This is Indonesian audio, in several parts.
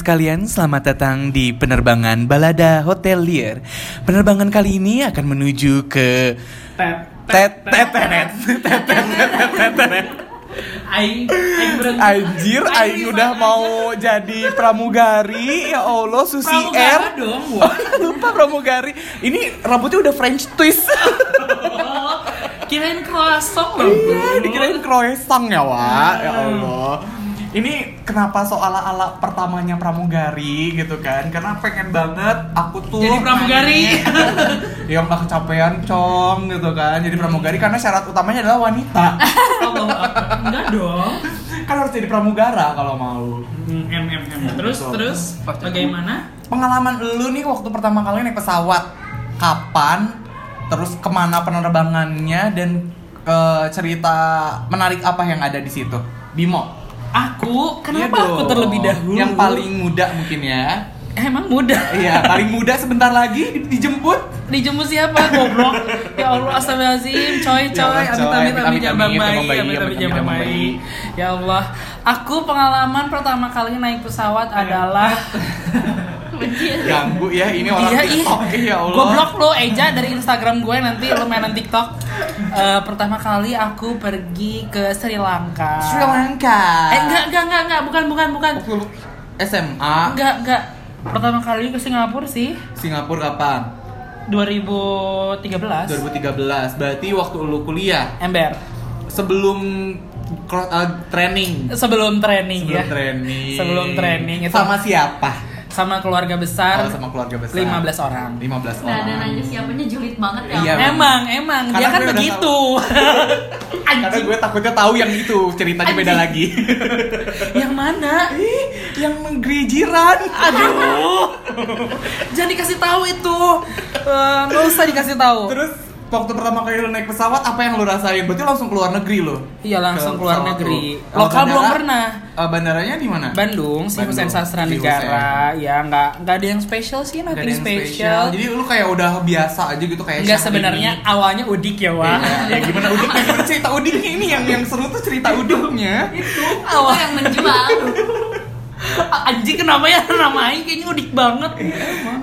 Sekalian, selamat datang di penerbangan Balada Hotel Lier. Penerbangan kali ini akan menuju ke tet Tet Tet Tenet. Tet Tet Tet Tet Tenet. aing aing berhenti Anjir, Aing udah mau jadi pramugari. Ya Allah, Susi R. Lupa pramugari. Ini rambutnya udah French twist. Kirain croissant loh Iya, dikirain croissant ya, Wak. Ya Allah. Ini kenapa soal ala pertamanya pramugari gitu kan? Karena pengen banget aku tuh Jadi pramugari. yang gak kecapean cong gitu kan. Jadi pramugari karena syarat utamanya adalah wanita. Allah Akbar. enggak dong kan harus jadi pramugara kalau mau. Hmm, em em em terus terus bagaimana Pengalaman lu nih waktu pertama kali naik pesawat kapan? Terus ke mana penerbangannya dan eh, cerita menarik apa yang ada di situ? Bimo. Aku Iya kenapa aku dong. terlebih dahulu Yang paling muda mungkin ya. Eh, emang muda Iya, paling muda sebentar lagi di- dijemput. dijemput siapa goblok ya Allah astagfirullahaladzim coy Ya coy amit amit amit Amit, jambang amit, bayi amit amit, amit jambang bayi. ya Allah aku pengalaman pertama kali naik pesawat adalah Ganggu ya ini orang Iya, TikTok iya. ya Allah. Goblok lo Eja dari Instagram gue nanti lo mainan TikTok. Eh, pertama kali aku pergi ke Sri Lanka. Sri Lanka. Eh enggak enggak enggak enggak bukan bukan bukan. SMA Enggak enggak. Pertama kali ke Singapura sih Singapura kapan? 2013. 2013. Berarti waktu lu kuliah Ember. sebelum uh, training. Sebelum training Sebelum ya. training. Sebelum training itu sama siapa? Sama keluarga besar. Oh, sama keluarga besar. 15 orang. 15 Nggak ada orang. nanya siapanya julid banget ya. Iya, Emang, emang dia Karena kan gue udah begitu. Karena gue takutnya tahu yang itu ceritanya beda lagi. yang mana? Ih, yang negeri jiran. Aduh. Jangan dikasih tahu itu. Nggak usah dikasih tahu. Terus waktu pertama kali lu naik pesawat apa yang lu rasain? Berarti langsung keluar negeri lo? Iya langsung Ke keluar negeri. Eh, Lokal belum bandara- pernah. eh, bandaranya di mana? Bandung, sih. Hussein Sastra Negara. Ya nggak nggak ada yang spesial sih, nothing yang special. Jadi lu kayak udah biasa aja gitu kayak Enggak Syahrini. sebenarnya awalnya udik ya, Wah. Iya, ya gimana udiknya? Gimana cerita udiknya ini yang yang seru tuh cerita udiknya. Itu Awal. yang menjual. Anjing kenapa ya nama Aing kayaknya udik banget.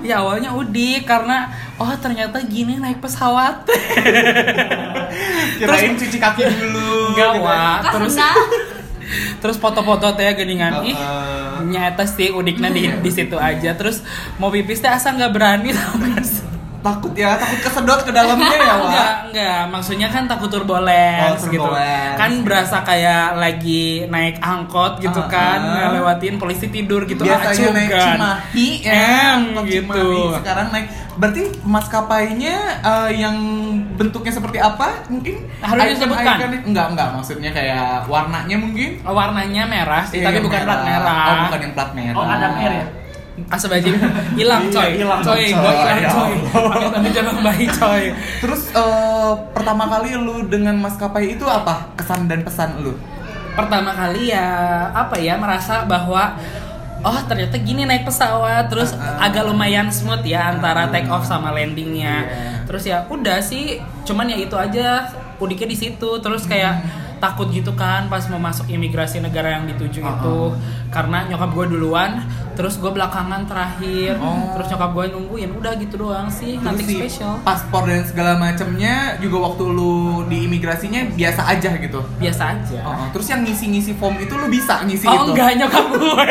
Ya awalnya udik karena oh ternyata gini naik pesawat. Kirain cuci kaki dulu. Enggak, gitu. Wah. Terus terus foto-foto teh geningan ih Heeh. nyata sih udiknya di di situ aja terus mau pipis teh asa nggak berani tau gak sih? Takut ya, takut kesedot ke dalamnya ya, Wak. enggak enggak maksudnya kan takut turbulence Oh, gitu kan berasa kayak lagi naik angkot gitu Ah, kan ah. ngelewatin polisi tidur gitu Biasanya naik. Cimahi ya, Em, gitu. Cimahi. Sekarang naik berarti maskapainya eh, yang bentuknya seperti apa? Mungkin Harus disebutkan? icon- Enggak, enggak. Maksudnya kayak warnanya mungkin Oh, warnanya merah sih Iya, tapi bukan plat merah Oh, bukan yang plat merah. Oh, ada mer ya? Asbajing hilang Iya, coy, hilang, coy, gua hilang Ya coy. Amit jangan bayi coy. Terus eh, pertama kali lu dengan maskapai itu apa? Kesan dan pesan lu? pertama kali ya apa ya merasa bahwa oh ternyata gini naik pesawat terus Ah, ah. agak lumayan smooth ya antara Ah. take off sama landingnya Iya. terus ya udah sih cuman ya itu aja udiknya di situ terus kayak Hmm. takut gitu kan pas mau masuk imigrasi negara yang dituju Ah, itu karena nyokap gue duluan terus gue belakangan terakhir Oh. terus nyokap gue nungguin udah gitu doang sih Terus nanti si spesial paspor dan segala macamnya juga waktu lu di imigrasinya biasa aja gitu. biasa aja Oh, oh. Terus yang ngisi-ngisi form itu lu bisa ngisi Oh itu? enggak nyokap gue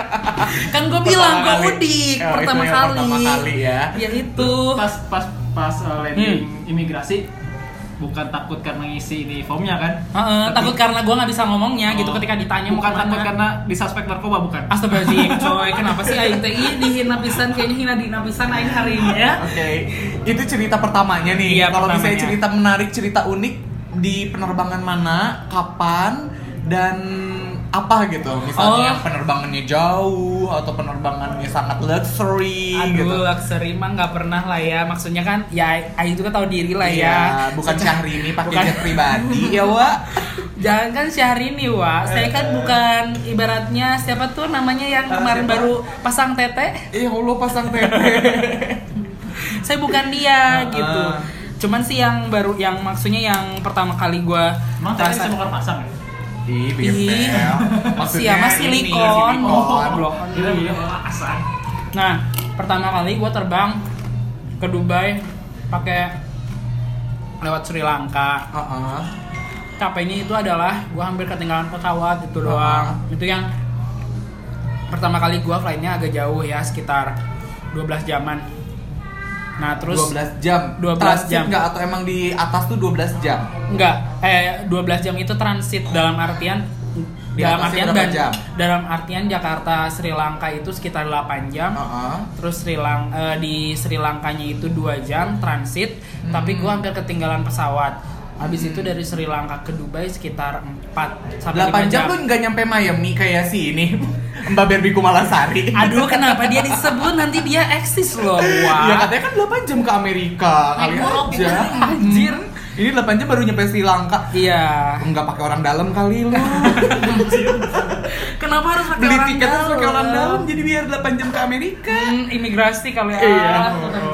Kan gue bilang gue udik Oh, pertama kali pertama kali ya. Ya itu pas pas pas uh, landing Hmm. imigrasi bukan takut karena ngisi ini formnya kan? Heeh, Tapi- takut karena gue nggak bisa ngomongnya gitu Oh. ketika ditanya bukan takut karena disuspek narkoba bukan? Astagfirullahaladzim coy Kenapa sih Aing teh Ih, dihina pisan Kayaknya hina dihina pisan Aing hari ini ya? Oke, itu cerita pertamanya nih. Iya, Kalau misalnya cerita menarik, cerita unik di penerbangan mana, kapan, dan apa gitu? Misalnya Oh. penerbangannya jauh atau penerbangannya sangat luxury Aduh gitu. luxury mah nggak pernah lah ya Maksudnya kan Ya itu kan tahu diri lah ya Iya, bukan Syahrini pakai Bukan. jet pribadi ya, Wak. Jangan kan Syahrini Wak Saya kan bukan Ibaratnya siapa tuh namanya yang Eh, kemarin siapa? baru pasang tete Eh, Allah pasang tete. saya bukan dia gitu cuman sih yang baru yang maksudnya yang pertama kali gua emang bisa bukan pasang ya Ih, Ih, bebel. Sia mah ini, silikon. Oh, silikon. Iya, asan. Nah, pertama kali gue terbang ke Dubai pakai lewat Sri Lanka. Heeh. Capeknya itu adalah gue hampir ketinggalan pesawat itu Ah. doang. Itu yang pertama kali gue flightnya agak jauh ya sekitar 12 jaman. Nah terus 12 jam. 12 Transit jam. nggak atau emang di atas tuh 12 jam? enggak eh 12 jam itu transit dalam artian Di dalam artian dan jam? dalam artian Jakarta Sri Lanka itu sekitar 8 jam. Heeh. Terus Sri Lang eh, di Sri Lankanya itu 2 jam transit, Hmm. tapi gua hampir ketinggalan pesawat. Habis itu dari Sri Lanka ke Dubai sekitar 4 sampai 8 5 jam lu nggak nyampe Miami kayak si ini Mbak Barbie Kumalasari. Aduh, kenapa dia disebut nanti dia eksis loh. Ya Wah. katanya kan 8 jam ke Amerika kali aja. Anjir. Ini 8 jam baru nyampe Sri Lanka. Iya. Enggak pakai orang dalam kali lu. Kenapa harus pakai Beli orang tiket terus pakai orang dalam? dalam jadi biar 8 jam ke Amerika. Hmm, imigrasi kali ya. Iya.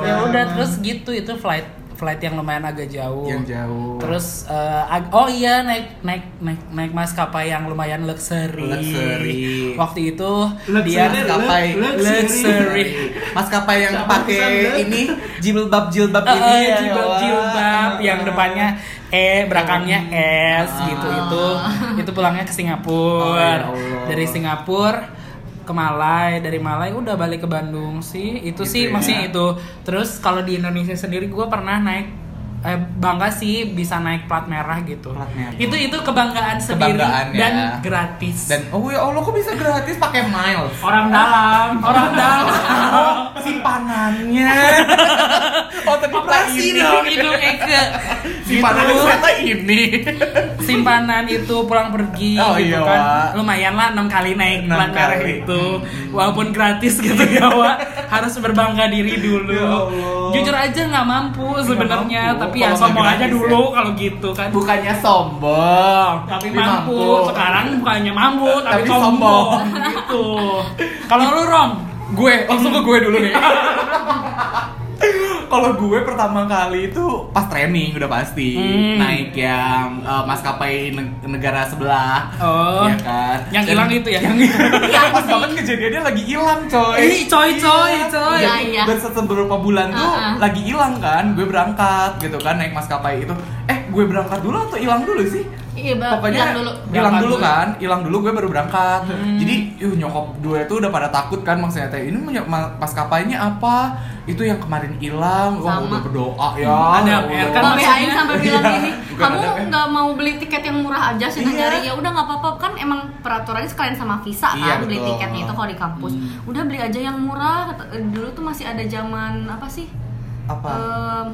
Ya udah terus gitu itu flight flight yang lumayan agak jauh. Yang jauh. Terus ag- oh iya naik naik naik naik maskapai yang lumayan luxury. Luxury. Waktu itu Luxury, dia maskapai luxury. Maskapai yang pakai pesan, ini jilbab-jilbab Eh, ini eh, ya, jilbab-jilbab Wah. yang depannya E, belakangnya S Ah. gitu itu. Itu pulangnya ke Singapura. Oh, ya Allah. Dari Singapura ke Malai, dari Malai udah balik ke Bandung sih. Itu Gitu sih ya. maksudnya itu. Terus kalau di Indonesia sendiri gue pernah naik eh, bangga sih bisa naik plat merah gitu. Plat merah. Itu itu kebanggaan sendiri Kebanggaan ya. dan gratis. Dan oh ya Allah kok bisa gratis pakai miles? Orang dalam. orang dalam Oh, simpanannya. oh ternyata operasi ini. dong hidung Eke. Simpanannya Gitu. ternyata ini. simpanan itu pulang pergi Oh, gitu iya, kan Wak. lumayan lah enam kali naik Enam plat merah kali. itu walaupun gratis gitu ya Wak harus berbangga diri dulu Ya Allah. jujur aja nggak mampu sebenarnya mampu. Tapi ya sombong aja dulu ya. kalau gitu kan Bukannya sombong, tapi mampu. sekarang bukannya mampu tapi, Tapi sombong, sombong. gitu kalau lu rom gue langsung ke gue dulu nih. Kalau gue pertama kali itu pas training udah pasti Hmm. naik yang eh, maskapai neg- negara sebelah, Oh. ya kan? Yang hilang itu ya? Yang pas banget kejadiannya lagi hilang coy. Ih, coy, coy, Iya. coy. Iya, iya. berset beberapa bulan tuh Uh-uh. lagi hilang kan, gue berangkat gitu kan naik maskapai itu. Eh gue berangkat dulu atau hilang dulu sih? Iya, Bang. Pokoknya Hilang dulu. hilang dulu dulu. kan, hilang dulu gue baru berangkat. Hmm. Jadi, yuh nyokap gue tuh udah pada takut kan maksudnya teh ini ma- maskapainya apa? Itu yang kemarin hilang. Wah, Sama. udah berdoa ya. Ada ya PR Allah. kan maksudnya- sampai bilang Iya. gini, Bukan kamu ada, kan? nggak mau beli tiket yang murah aja sih Iya. nyari ya udah nggak apa-apa kan emang peraturannya sekalian sama visa Iya, kan beli betul. tiketnya itu kalau di kampus. Udah beli aja yang murah. Eh, Dulu tuh masih ada zaman apa sih? Apa? Em,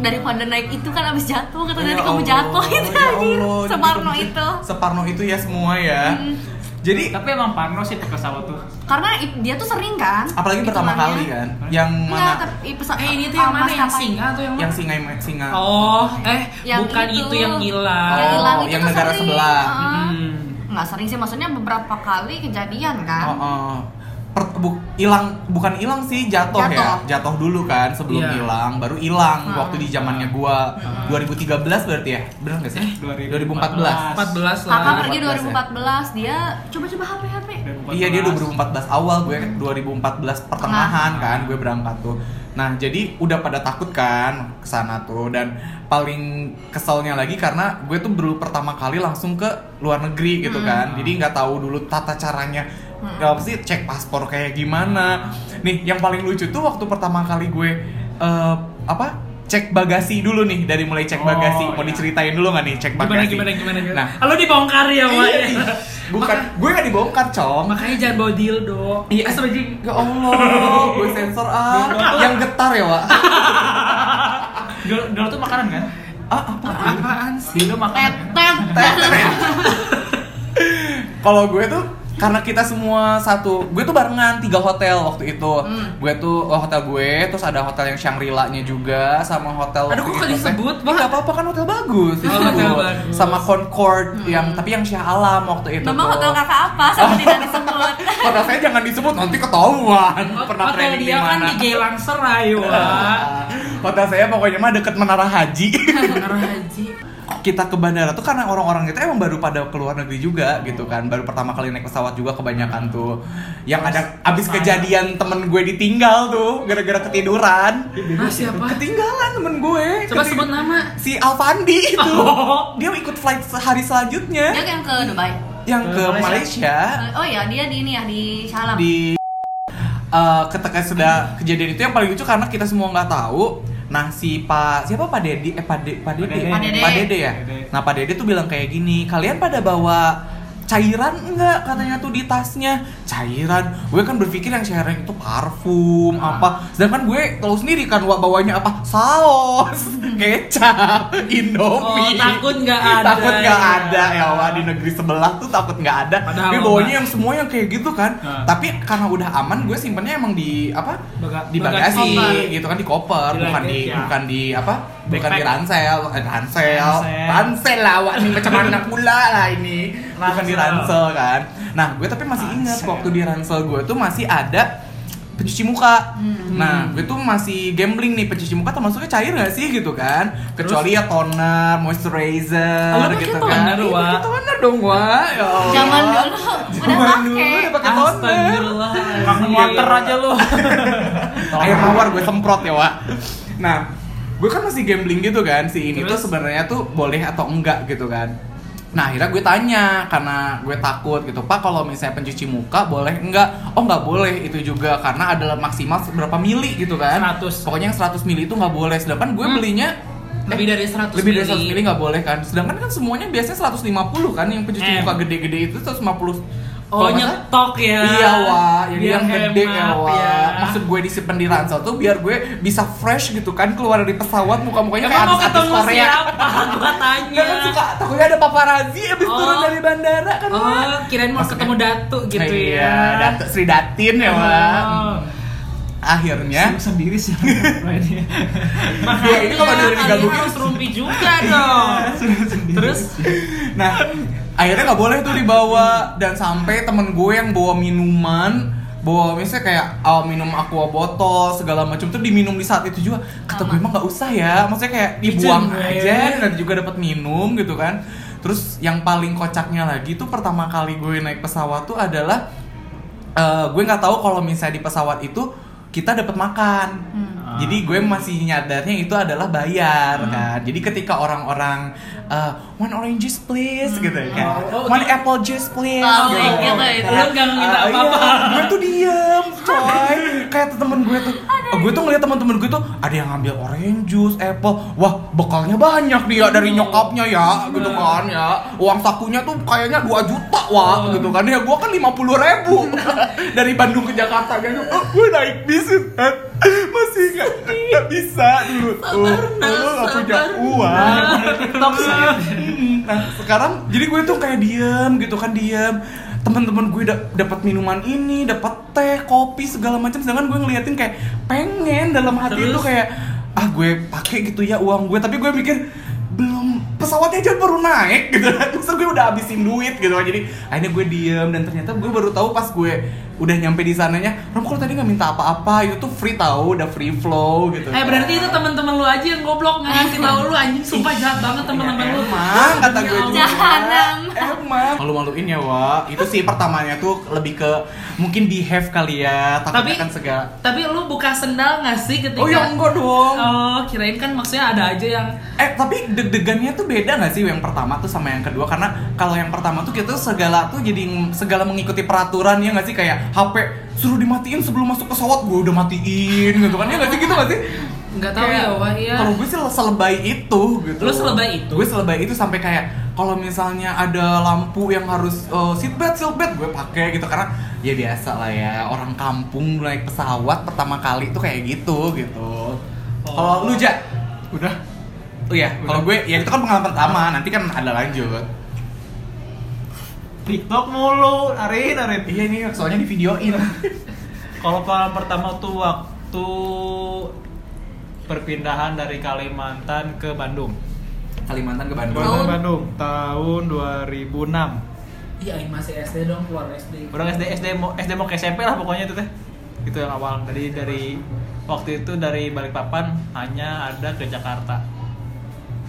daripada naik itu kan abis jatuh kata Ya nanti kamu jatuh itu ya anjir. Separno jadi- itu. Separno itu ya semua ya. Hmm. Jadi Tapi emang Parno sih tuh pesawat tuh. Karena dia tuh sering kan. apalagi pertama kali kan, yang Enggak, mana? tapi pesa- eh ini tuh yang mana yang singa atau yang mana Yang singa singa. oh eh Yang bukan itu. itu yang hilang Yang Oh, itu yang tuh negara sering. sebelah. Heeh. Hmm. nggak sering sih maksudnya beberapa kali kejadian kan Oh, oh. Per- bu- hilang bukan hilang sih jatuh, ya. Jatuh. dulu kan sebelum Iya. hilang baru hilang Hmm. waktu di zamannya gua. 2013 berarti ya? Bener nggak sih? 2014 14 lah. Kakak pergi 2014 2014 dia coba-coba HP HP Iya dia 2014 awal gue 2014 pertengahan kan gue berangkat tuh. Nah jadi udah pada takut kan ke sana tuh dan paling keselnya lagi karena gue tuh baru pertama kali langsung ke luar negeri gitu kan. Jadi nggak tahu dulu tata caranya ya apa sih cek paspor kayak gimana. Nih yang paling lucu tuh waktu pertama kali gue eh, apa cek bagasi dulu nih dari mulai cek Oh, bagasi mau iya. diceritain dulu nggak nih cek gimana bagasi gimana gimana gimana nah Ah, lo dibongkar ya Wak iya, iya. bukan gue nggak dibongkar cong makanya jangan bawa dildo Iya, sama Jing. Ya Allah, gue sensor ah. Yang getar ya, Wak. Dulu, dulu tuh makanan kan? Ah, apa? apaan sih Dulu makanan. tetet Kalau gue tuh karena kita semua satu, gue tuh barengan tiga hotel waktu itu. Hmm. Gue tuh oh, hotel gue, terus ada hotel yang Shangri-La-nya juga, sama hotel. Aduh, kok disebut, teh- Nggak apa-apa kan hotel bagus. Oh, hotel bagus. Sama Concord yang tapi yang Shah Alam waktu itu. nama tuh. hotel kakak apa sama tidak disebut Hotel saya jangan disebut nanti ketahuan. Pernah hotel training dia di kan di Gelang Serai Wak Hotel saya pokoknya mah deket Menara Haji. Menara Haji kita ke bandara tuh karena orang-orang itu emang baru pada keluar negeri juga gitu kan. Baru pertama kali naik pesawat juga kebanyakan tuh. Yang ada abis kejadian temen gue ditinggal tuh gara-gara ketiduran. Ah, siapa? ketinggalan temen gue. Coba Keting- sebut nama. si Alfandi itu. Oh. dia ikut flight hari selanjutnya. Dia yang ke Dubai. yang ke Ke Malaysia. Oh ya, dia di ini ya di Salam. di eh, ketika sudah kejadian itu yang paling lucu karena kita semua nggak tahu nah si pak siapa pak Dedi eh pak De, pak Dede Pak Dede. Pak Dede ya Dede. nah pak Dede tuh bilang kayak gini kalian pada bawa cairan enggak katanya tuh di tasnya cairan gue kan berpikir yang cairan itu parfum apa sedangkan gue tahu sendiri kan bawanya apa saus kecap indomie Oh, takut nggak ada. takut nggak ada ya wah di negeri sebelah tuh takut nggak ada Padahal gue mah- bawanya yang semua yang kayak gitu kan Nah. tapi karena udah aman gue simpennya emang di apa Baga- di bagasi. Koper. gitu kan di koper Di bukan di ya. bukan di apa bukan di Backpack. ransel eh, ransel Ransel. ransel ini macam mana pula lah ini bukan di Ransel. kan nah gue tapi masih ingat waktu di ransel gue tuh masih ada pencuci muka. Nah, gue tuh masih gambling nih pencuci muka termasuknya cair gak sih gitu kan? Kecuali ya toner, moisturizer lu pakai gitu toner, kan. Iya, Wak? pakai toner dong, Wak. Ya Allah. Zaman dulu udah Zaman dulu pakai. udah pakai toner. Astagfirullah. Kangen water aja lu. air mawar gue semprot ya Wak nah gue kan masih gambling gitu kan si ini tuh Terus? sebenarnya tuh boleh atau enggak gitu kan nah akhirnya gue tanya karena gue takut gitu pak kalau misalnya pencuci muka boleh enggak oh nggak boleh itu juga karena adalah maksimal berapa mili gitu kan 100. pokoknya yang 100 mili itu nggak boleh sedangkan gue Hmm. belinya Lebih eh, dari 100 lebih dari 100 mili. nggak boleh kan sedangkan kan semuanya biasanya 150 kan yang pencuci M. muka gede-gede itu 150 Oh, nyetok ya. Iya wah, jadi Biar yang gede ya wah. ya. Maksud gue disimpan di ransel tuh biar gue bisa fresh gitu kan keluar dari pesawat muka-mukanya kayak Emang mau ketemu Korea. siapa? Gua tanya. Kan suka takutnya ada paparazzi abis Oh. turun dari bandara kan Wak. Oh, kirain mau Maksudnya- ketemu Datu gitu iya, ya. Datu Sri Datin ya Wak. Oh. Akhirnya Lu sendiri sih. ini. Ya, ini kalau Makanya dari digabungin- harus rumpi juga dong. Terus Nah, akhirnya nggak boleh tuh dibawa. Dan sampai temen gue yang bawa minuman bawa misalnya kayak oh, minum aqua botol segala macam tuh diminum di saat itu juga. Kata gue emang nggak usah ya. Maksudnya kayak dibuang aja dan juga dapat minum gitu kan. Terus yang paling kocaknya lagi tuh pertama kali gue naik pesawat tuh adalah eh, gue nggak tahu kalau misalnya di pesawat itu kita dapat makan jadi gue masih nyadarnya itu adalah bayar kan. Jadi ketika orang-orang eh, one orange juice please gitu kan Oh, oh, one itu- apple juice please? Oh, gitu. gitu itu. Lu nggak minta Ah, apa-apa. iya. gue tuh diem coy. Kayak tuh temen gue tuh. Oh, gue tuh ngeliat teman-teman gue tuh ada yang ngambil orange juice apple. Wah bekalnya banyak dia dari nyokapnya ya gitu kan ya. Uang sakunya tuh kayaknya 2 juta wah gitu kan. Ya gue kan lima puluh ribu. Dari Bandung ke Jakarta kan oh, gue naik bis kan masih nggak nggak bisa dulu dulu nggak punya uang. TikTok saya. Nah sekarang jadi gue tuh kayak diem gitu kan diem. Teman-teman gue da- dapat minuman ini dapat teh kopi segala macam. Sedangkan gue ngeliatin kayak pengen dalam hati Terus? itu kayak ah gue pakai gitu ya uang gue. Tapi gue mikir belum pesawatnya aja baru naik gitu kan. Gue udah habisin duit gitu kan. Jadi akhirnya gue diem dan ternyata gue baru tahu pas gue udah nyampe di sananya Rom kalau tadi nggak minta apa-apa itu tuh free tahu udah free flow gitu Eh berarti itu teman-teman lu aja yang goblok nggak ngasih tahu lu anjing sumpah jahat banget teman-teman lu. Emang kata gue Ya juga. Jahanam. Emang. Malu-maluin ya, Wak. Itu sih pertamanya tuh lebih ke mungkin behave kali ya. Tapi kan segala. tapi lu buka sendal nggak sih ketika Oh ya enggak dong. Oh, kirain kan maksudnya ada aja yang Eh tapi deg-degannya tuh beda gak sih yang pertama tuh sama yang kedua karena kalau yang pertama tuh kita segala tuh jadi segala mengikuti peraturan ya gak sih kayak HP suruh dimatiin sebelum masuk pesawat gue udah matiin gitu kan ya gak sih gitu gak sih nggak tahu Kayak, ya, wah iya. Kalau gue sih selebay itu gitu. Lu selebay itu? Gue selebay itu sampai kayak kalau misalnya ada lampu yang harus uh, seat belt, seat belt gue pakai gitu karena ya biasa lah ya orang kampung naik pesawat pertama kali tuh kayak gitu gitu. Kalau lu ja udah Oh iya, kalau gue ya itu kan pengalaman pertama, nanti kan ada lanjut. TikTok mulu, Arin, Arin. Iya ini soalnya di videoin. Kalau pengalaman pertama tuh waktu perpindahan dari Kalimantan ke Bandung. Kalimantan ke Bandung. Tahun? Bandung tahun 2006. Iya, masih SD dong, keluar SD. Orang SD SD mau SD mau ke SMP lah pokoknya itu teh. Itu yang awal dari dari waktu itu dari Balikpapan hanya ada ke Jakarta.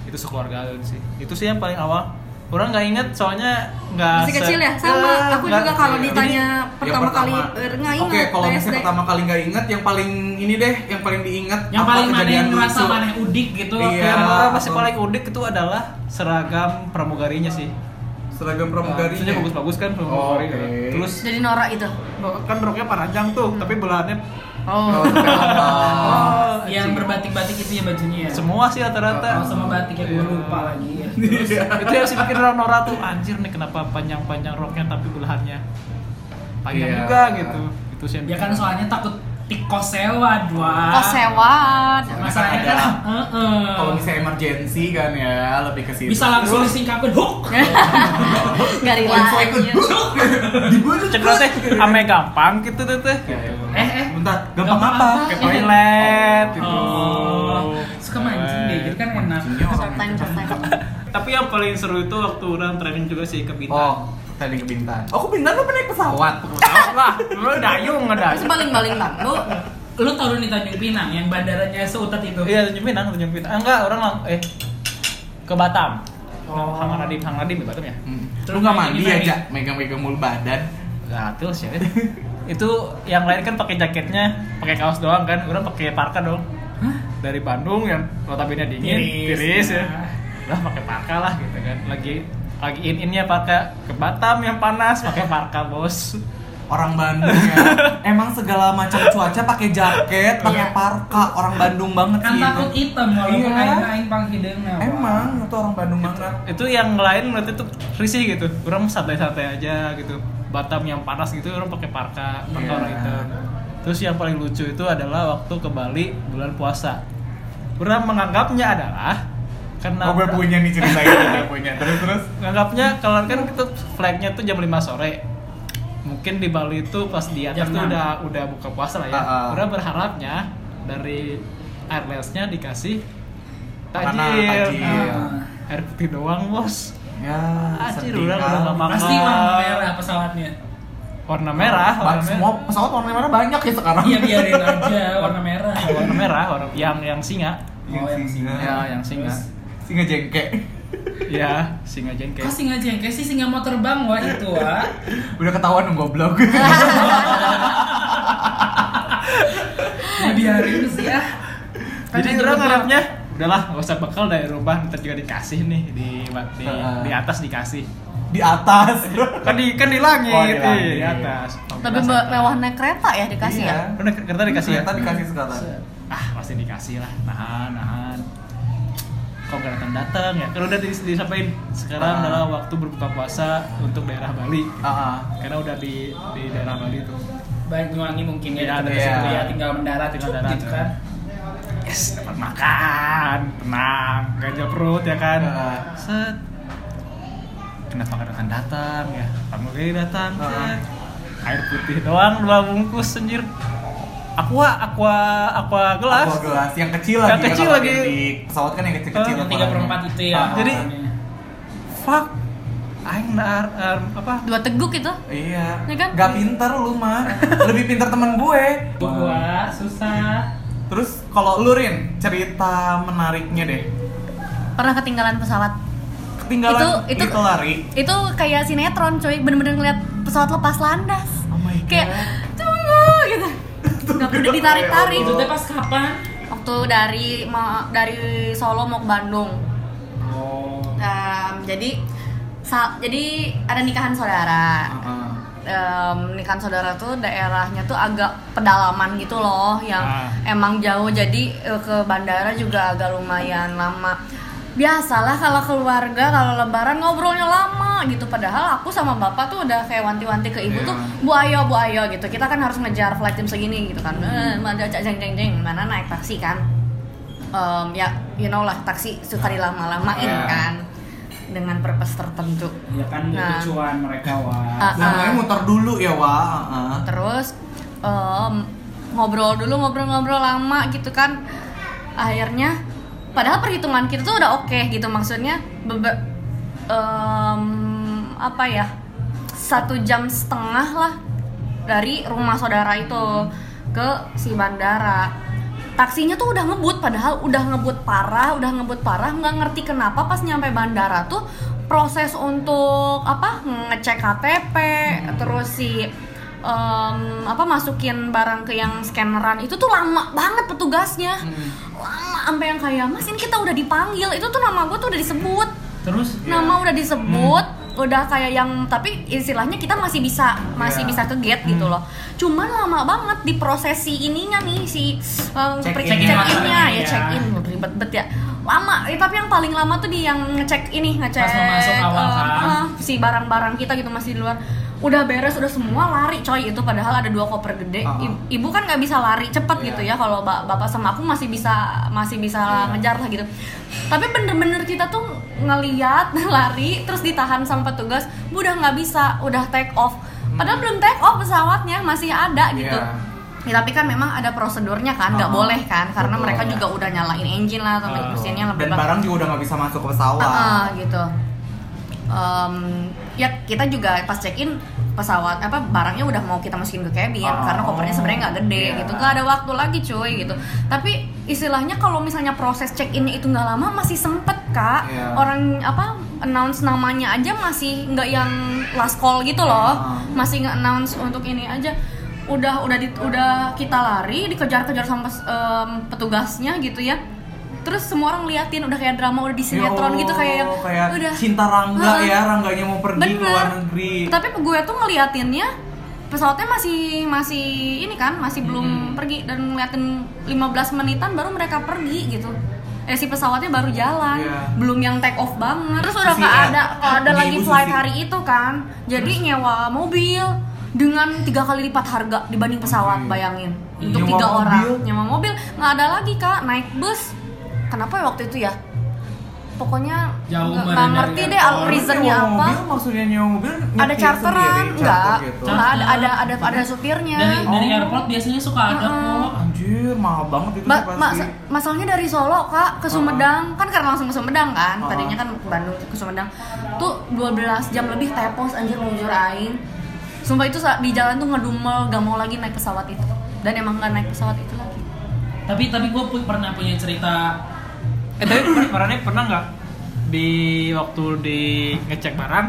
itu sekeluarga sih itu sih yang paling awal orang nggak inget soalnya nggak Masih se- kecil ya? Sama. Eh, Aku juga kalau ditanya Yang pertama kali eh, nggak Oke, ingat. kalau misalnya pertama kali nggak inget, yang paling ini deh, yang paling diingat Yang apa paling mana yang merasa mana udik gitu. Iya. yang atau- paling unik itu adalah seragam pramugarinya sih seragam pramugari. Maksudnya bagus-bagus kan pramugari Oke. terus Jadi Nora itu. kan roknya panjang tuh tapi belahannya Oh, oh, yang berbatik-batik itu ya bajunya ya. semua sih Oh, rata-rata sama batik ya gue lupa lagi ya. itu yang sih bikin orang Nora tuh anjir nih kenapa panjang-panjang roknya tapi belahannya? Panjang Iya. juga gitu. Itu sih Ya kan soalnya takut tikos sewa dua. Oh sewat. Masalahnya kan, heeh. Kalau misalnya emergency kan ya, lebih ke situ. bisa langsung disingkapin hook. Gak rela. Langsung ikut anjir. Dibunuh teh ame gampang gitu tuh teh Eh eh. Bentar, gampang Gampang apa? apa? ke toilet gitu Oh, suka mancing deh, jadi kan enak. Tapi yang paling seru itu waktu orang training juga sih ke Oh, Bintang tadi ke Bintan. Oh, ke Bintan lu pernah naik pesawat? Tahu lah, lu dayung Terus ngedayung. baling-baling bambu. Lu tau di Tanjung Pinang yang bandaranya seutat itu? Iya, Tanjung Pinang, Tanjung Pinang. Ah, enggak, orang lang eh ke Batam. Oh. Hang Nadim, Hang Nadim di Batam ya? Hmm. Terus Lu nggak mandi aja, megang-megang mulu badan. Gatil sih. ya. itu yang lain kan pakai jaketnya, pakai kaos doang kan. Orang pakai parka dong. Dari Bandung yang notabene dingin, Tiris, tiris, ya. ya. Lah pakai parka lah gitu kan. Lagi lagi in-innya parka ke Batam yang panas pakai parka, Bos. Orang Bandung ya. Emang segala macam cuaca pakai jaket, pakai Iya. parka. Orang Bandung banget Kan sih. takut itu. hitam walaupun Iya. aing aing panghideungna. Wak. Emang itu orang Bandung banget. itu yang lain berarti tuh risih gitu orang santai-santai aja gitu Batam yang panas gitu orang pakai parka parka Iya. orang hitam terus yang paling lucu itu adalah waktu ke Bali bulan puasa orang menganggapnya adalah karena Oh, gue punya nih cerita gue punya. Terus terus. menganggapnya kalau kan itu flagnya tuh jam 5 sore mungkin di Bali itu pas di atas Jam tuh 6. udah udah buka puasa lah ya Ah, ah. orang berharapnya dari airlines-nya dikasih tajil, tajil. Ah. air putih doang bos Ya, sedih udah udah gak makan. Pasti warna merah pesawatnya. warna merah, Ba- warna semua merah. pesawat warna merah banyak ya sekarang. Iya biarin aja warna merah. warna merah, warna yang yang singa. Oh, yang singa. Ya, yang singa. Terus? Singa jengke. Ya, singa jengke. Kok singa jengke sih singa mau terbang wah itu wah. Udah ketahuan dong goblok. Ya biarin sih ya. Jadi Kan orang juga- ngarepnya udahlah gak usah bekal dari rumah ntar juga dikasih nih di di, di atas dikasih Di atas. kan di kan di langit, Oh, di langit. di atas Lebih me- mewah naik kereta ya dikasih Iya. ya. Udah kereta dikasih ya Ternyata dikasih sekarang. ah pasti dikasih lah nahan nahan gak datang datang ya kan udah dis- disampaikan sekarang Ah. adalah waktu berbuka puasa untuk daerah Bali Ah, ah. karena udah di di daerah Bali tuh Banyuwangi mungkin ya iya. situ ya tinggal mendarat Tinggal mendarat, gitu ya. kan. yes dapat makan tenang ganjel perut ya kan Ah. set kenapa gak datang datang ya pramugari datang Ah. set air putih doang dua bungkus anjir aqua aqua aqua gelas Aqua gelas yang kecil Yang lagi. kecil lagi. Di pesawat kan yang kecil-kecil. Ah, Yang tiga per empat itu ya. Ah, Jadi- fuck aing nar, ar- apa Dua teguk itu. Iya. Ya kan? Gak pinter lu mah. Lebih pinter temen gue. Gua susah. Terus kalau lu Rin, cerita menariknya deh. Pernah ketinggalan pesawat. Ketinggalan Itu- itu- itu lari. Itu kayak sinetron cuy, bener-bener ngeliat pesawat lepas landas. Oh my god. Kayak. Udah ditarik-tarik. Itu teh pas kapan? Waktu dari ma- dari Solo mau ke Bandung. Oh. Em, jadi sa- jadi ada nikahan saudara. Heeh. Em, nikahan saudara tuh daerahnya tuh agak pedalaman gitu loh, yang Ah. emang jauh. Jadi eh, ke bandara juga agak lumayan lama. Biasalah kalau keluarga kalau lebaran ngobrolnya lama gitu. Padahal aku sama bapak tuh udah kayak wanti-wanti ke ibu Iya. tuh, bu ayo bu ayo gitu. Kita kan harus ngejar flight jam segini gitu kan. Eh, ada jeng jeng jeng mana naik taksi kan. Em, ya you know lah taksi suka dilama-lamain Iya. kan dengan purpose tertentu. Ya kan Nah. itu cuan mereka wah. Ah. Namanya muter dulu ya, Wak. Heeh. terus em, ngobrol dulu ngobrol-ngobrol lama gitu kan akhirnya padahal perhitungan kita tuh udah oke gitu maksudnya bebe- em, apa ya satu jam setengah lah dari rumah saudara itu ke si bandara. Taksinya tuh udah ngebut padahal udah ngebut parah udah ngebut parah nggak ngerti kenapa pas nyampe bandara tuh proses untuk apa ngecek KTP terus si em, apa masukin barang ke yang scanneran. Itu tuh lama banget petugasnya. Lama sampai yang kayak mas ini kita udah dipanggil. Itu tuh nama gue tuh udah disebut. Terus? Nama udah disebut udah kayak yang tapi istilahnya kita masih bisa masih Iya. bisa ke gate gitu loh. Cuman lama banget di prosesi ininya nih si uh, Check pre- in. check-innya. ya Iya. check in ribet bet ya. Lama eh, tapi yang paling lama tuh di yang ngecek ini ngecek Pas masuk awal uh, kan? uh, si barang-barang kita gitu masih di luar udah beres udah semua lari coy itu padahal ada dua koper gede Uh-uh. I- ibu kan nggak bisa lari cepet Iya. gitu ya kalau ba- bapak sama aku masih bisa masih bisa Iya. ngejar lah gitu tapi bener-bener kita tuh ngeliat lari terus ditahan sama petugas bu udah nggak bisa udah take off padahal belum take off pesawatnya masih ada gitu Hmm. Iya. Ya, tapi kan memang ada prosedurnya kan, nggak Oh, boleh kan, karena betul. mereka juga udah nyalain engine lah atau Oh. mesinnya lebih Dan barang juga udah nggak bisa masuk ke pesawat. Ah, ah, gitu. Em, ya kita juga pas check in pesawat apa barangnya udah mau kita masukin ke cabin Oh, karena kopernya sebenarnya nggak gede iya. gitu. Nggak ada waktu lagi cuy gitu. Tapi istilahnya kalau misalnya proses check innya itu nggak lama masih sempet kak. Iya. orang apa announce namanya aja masih nggak yang last call gitu loh. Ah. masih nggak announce untuk ini aja. Udah udah di- udah kita lari dikejar-kejar sama em, petugasnya gitu ya terus semua orang liatin udah kayak drama udah di sinetron Yo, gitu kayak yang kayak udah cinta Rangga Heeh. ya, Rangganya mau pergi ke Bener. luar negeri. tapi gue tuh ngeliatinnya pesawatnya masih masih ini kan masih belum Hmm. pergi dan ngeliatin 15 menitan baru mereka pergi gitu eh si pesawatnya baru jalan Iya. belum yang take off banget terus udah nggak eh. ada kalau ada lagi flight hari itu kan jadi nyewa mobil dengan tiga kali lipat harga dibanding pesawat bayangin untuk Nyewa tiga mobil? orang nyewa mobil nggak ada lagi kak naik bus kenapa ya waktu itu ya pokoknya nggak- nggak ngerti deh airport. reasonnya apa Mobil, maksudnya nyewa mobil ada charteran sendiri, enggak charter gitu. Nggak ada ada ada ada supirnya dari dari Oh. airport biasanya suka ada kok. Anjir, mahal banget itu Ba- sih pasti. mas- masalahnya dari Solo kak ke Sumedang kan karena langsung ke Sumedang kan Uh-uh. tadinya kan ke Bandung ke Sumedang tuh 12 jam lebih tepos anjir mujur aing sumpah itu di jalan tuh ngedumel gak mau lagi naik pesawat itu dan emang gak naik pesawat itu lagi Tapi tapi gue pernah punya cerita Eh tapi Marane pernah nggak di waktu di ngecek barang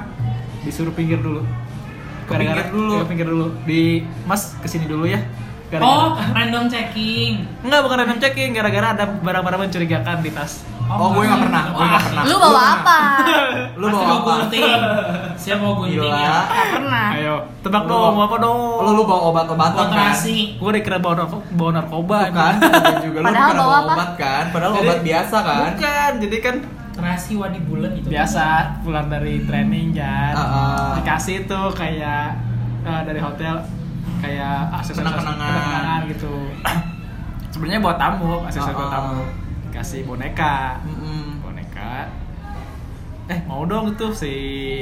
disuruh pinggir dulu? Ke pinggir dulu. Ke pinggir dulu. Di Mas ke sini dulu ya. Oh, random checking. Enggak bukan random checking gara-gara ada barang-barang mencurigakan di tas. Oh, gue nggak pernah, gue nggak pernah. lu bawa apa Lu bawa apa? gunting. Siap mau gunting ya. gak pernah Ayo, tebak Lu dong, bawa- mau apa dong? Lu lu bawa obat-obatan kan? Kontrasi. Gue dikira bawa, narko- bawa narkoba kan, juga lu Padahal bawa obat kan? Padahal Jadi- obat biasa kan? Bukan, jadi kan Terasi wadi bulan gitu. biasa pulang dari training kan dikasih tuh kayak eh, dari hotel kayak aksesoris Kenang-kenangan. gitu sebenarnya buat tamu aksesoris buat Ah, ah. tamu kasih boneka Mm-mm. boneka eh mau dong tuh si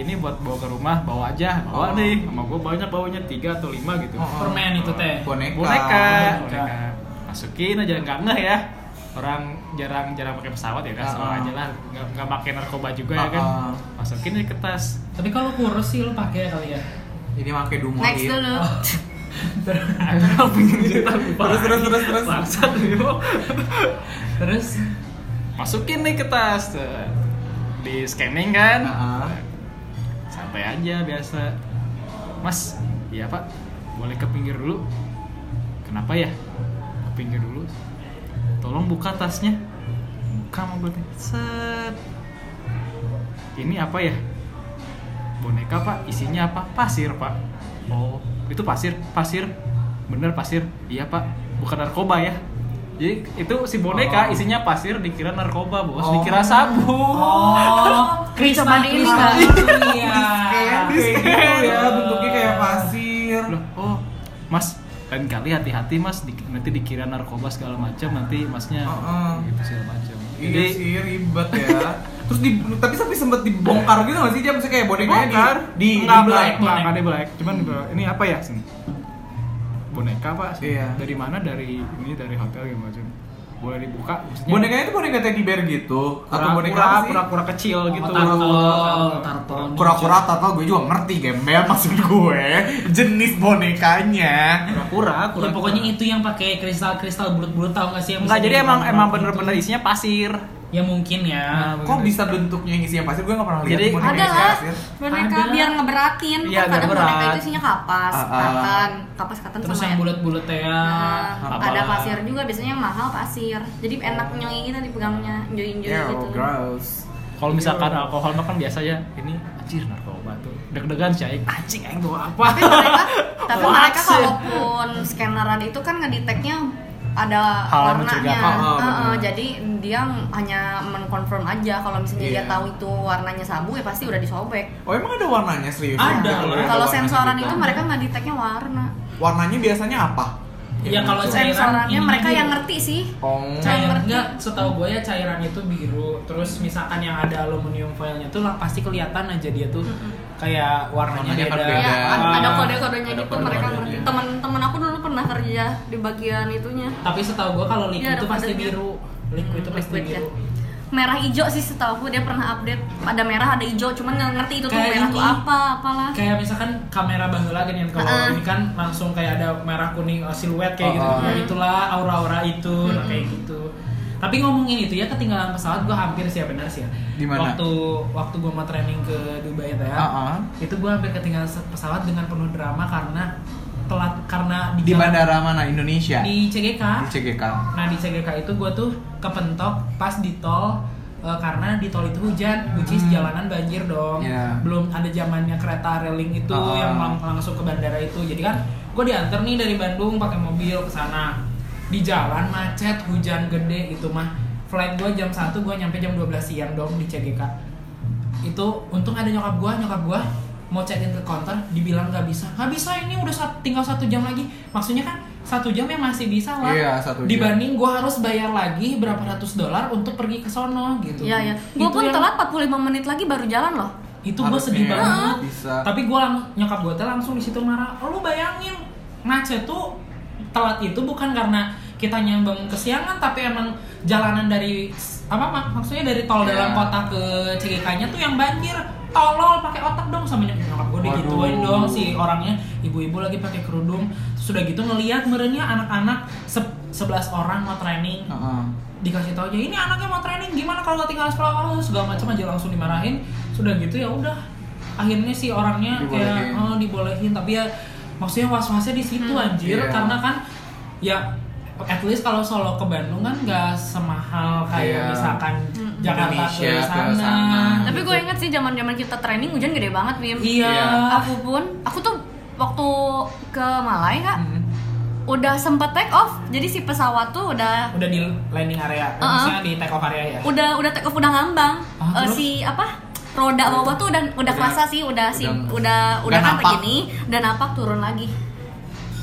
ini buat bawa ke rumah bawa aja bawa Oh. nih sama gue banyak bawanya tiga atau lima gitu Oh, oh. Permen itu teh. Boneka. boneka, Boneka. boneka. masukin aja nggak ngeh ya orang jarang jarang pakai pesawat ya kan Ah, sama ah. aja lah nggak nggak pakai narkoba juga ya Ah, kan ah. masukin aja ke tas Tapi kalau kurus sih lu pakai kali ya. Ini pakai dumo next dulu Aku pengen cerita lupa Terus, terus, terus, terus. Bangsat, Bimo. Terus? Masukin nih ke tas. Tuh. di scanning kan? Ah. santai aja biasa. Mas iya pak. Boleh ke pinggir dulu? Kenapa ya? Ke pinggir dulu. Tolong buka tasnya. Buka mau gue set. Ini apa ya? Boneka pak. Isinya apa? Pasir pak. Oh itu pasir pasir. Bener pasir. Iya pak. Bukan narkoba ya. Jadi itu si boneka Oh. isinya pasir dikira narkoba bos. Oh. dikira sabu. Oh, di ini nggak? itu Kayak ya. gitu ya, bentuknya kayak pasir. Loh, oh. Mas lain kali hati-hati mas. Di- nanti dikira narkoba segala macam nanti masnya Heeh. gitu segala macam. Iya jadi sih ribet ya. Terus di tapi tapi sempet dibongkar gitu nggak sih dia maksudnya kayak bonekanya di bongkar. di, di nggak belai. black nggak nggak di black cuman di- ini apa ya? Sini. Boneka pak Iya. dari mana? Dari ini dari hotel gitu macam boleh dibuka maksudnya? Bonekanya itu boneka teddy bear gitu. Atau boneka pura-pura kecil gitu. Tarton, tarton. Kura-kura atau gue juga ngerti gembel maksud gue. Jenis bonekanya. pura-pura Ya, pura pokoknya itu yang pakai kristal-kristal bulat-bulat tau gak sih yang enggak bisa jadi di emang emang gitu. bener-bener isinya pasir Ya mungkin ya. Nah, Kok bisa bentuknya yang isinya pasir? Gue gak pernah lihat Jadi- ada isinya lah pasir. boneka Ada. biar ngeberatin Iya, kan biar kadang boneka berat. itu isinya kapas Ah, ah. katan kapas katan Terus sama yang bulat-bulat ya. Nah, ada pasir juga biasanya yang mahal pasir jadi enak nyoi kita dipegangnya enjoy enjoy Yeah, gitu gross. kalau misalkan alkohol mah kan biasa ya ini anjir narkoba tuh deg-degan sih aing anjing aing bawa apa tapi mereka tapi mereka ya. kalaupun scanneran itu kan ngedeteknya ada Hal yang warnanya. Oh, oh, jadi dia hanya menconfirm aja kalau misalnya dia Iya. tahu itu warnanya sabu ya pasti udah disobek Oh emang ada warnanya serius? Ada. Ada kalau sensoran gitu. itu mereka nggak deteknya warna Warnanya biasanya apa? Iya, kalau muncul? saya- sensorannya ini mereka biru. yang ngerti sih Oh. Cair- enggak, setahu gue ya cairan itu biru. Terus misalkan yang ada aluminium foilnya tuh lah pasti kelihatan aja dia tuh kayak warnanya Warnanya kan beda. beda. Iya, ada, Ah. ada kode-kodenya gitu mereka kode-kodenya. ngerti. Teman-teman aku dulu pernah kerja di bagian itunya. Tapi setahu gue kalau liquid ada itu pasti biru. Liquid itu pasti Liquid ya. biru. Merah hijau sih setahu aku dia pernah update. Ada merah, ada hijau, cuman nggak ngerti itu tuh Kayak merah tuh ini. apa, apalah. Kayak misalkan kamera baheula gini kan kalau Ah. ini kan langsung kayak ada merah kuning uh, siluet kayak gitu. Oh, oh. Nah, itulah aura-aura itu nah, Mm-mm. kayak gitu. Tapi ngomongin itu ya ketinggalan pesawat gue hampir sih ya benar sih ya. Di mana? Waktu waktu gue mau training ke Dubai itu ya. Ah, ah. Itu gue hampir ketinggalan pesawat dengan penuh drama karena telat karena Di jalan- bandara mana Indonesia? di CGK. Di CGK. Nah di CGK itu gue tuh kepentok pas di tol eh, karena di tol itu hujan, which is Hmm. jalanan banjir dong. Iya. Belum ada zamannya kereta railing itu Ah. yang lang- langsung ke bandara itu. Jadi kan gue diantar nih dari Bandung pakai mobil ke sana. Di jalan macet, hujan gede itu mah. Flight gue jam 1, gue nyampe jam 12 siang dong di CGK. Itu untung ada nyokap gue, nyokap gue mau check in ke counter dibilang nggak bisa nggak bisa ini udah sat- tinggal satu jam lagi maksudnya kan satu jam ya masih bisa lah Iya, satu jam. dibanding gue harus bayar lagi berapa ratus dolar untuk pergi ke sono gitu Iya, iya. Gue pun yang- telat 45 menit lagi baru jalan loh. itu gue sedih banget Bisa. tapi gue nyokap gue tuh langsung di situ marah oh, lu bayangin macet tuh telat itu bukan karena kita nyambung kesiangan tapi emang jalanan dari apa mak? Maksudnya dari tol Iya. dalam kota ke CGK-nya tuh yang banjir. Tolol pakai otak dong sama nyok- nyokap gue digituin dong si orangnya. Ibu-ibu lagi pakai kerudung. Sudah gitu ngelihat merenya anak-anak se- 11 orang mau training. Heeh. dikasih tahu aja ini anaknya mau training gimana kalau tinggal sekolah? Oh, segala macam aja langsung dimarahin. Sudah gitu ya udah. Akhirnya si orangnya kayak Dibolehin. oh, dibolehin. Tapi ya maksudnya was-wasnya di situ Hmm. anjir. Iya. karena kan ya at least kalau solo ke Bandung kan nggak semahal kayak Iya. misalkan Hmm. Jakarta Indonesia ke ke sana, sana. Tapi gitu. gue inget sih zaman zaman kita training hujan gede banget, Bim. iya Iya. Aku pun, aku tuh waktu ke Malai kak, Hmm. udah sempet take off. Jadi si pesawat tuh udah udah di landing area Uh-uh. maksudnya di take off area ya udah udah take off udah ngambang. Ah, terus? si apa? Roda bawah tuh udah udah Udah- kerasa sih, udah si udah- udah udah udah kan napak. begini, udah napak turun lagi.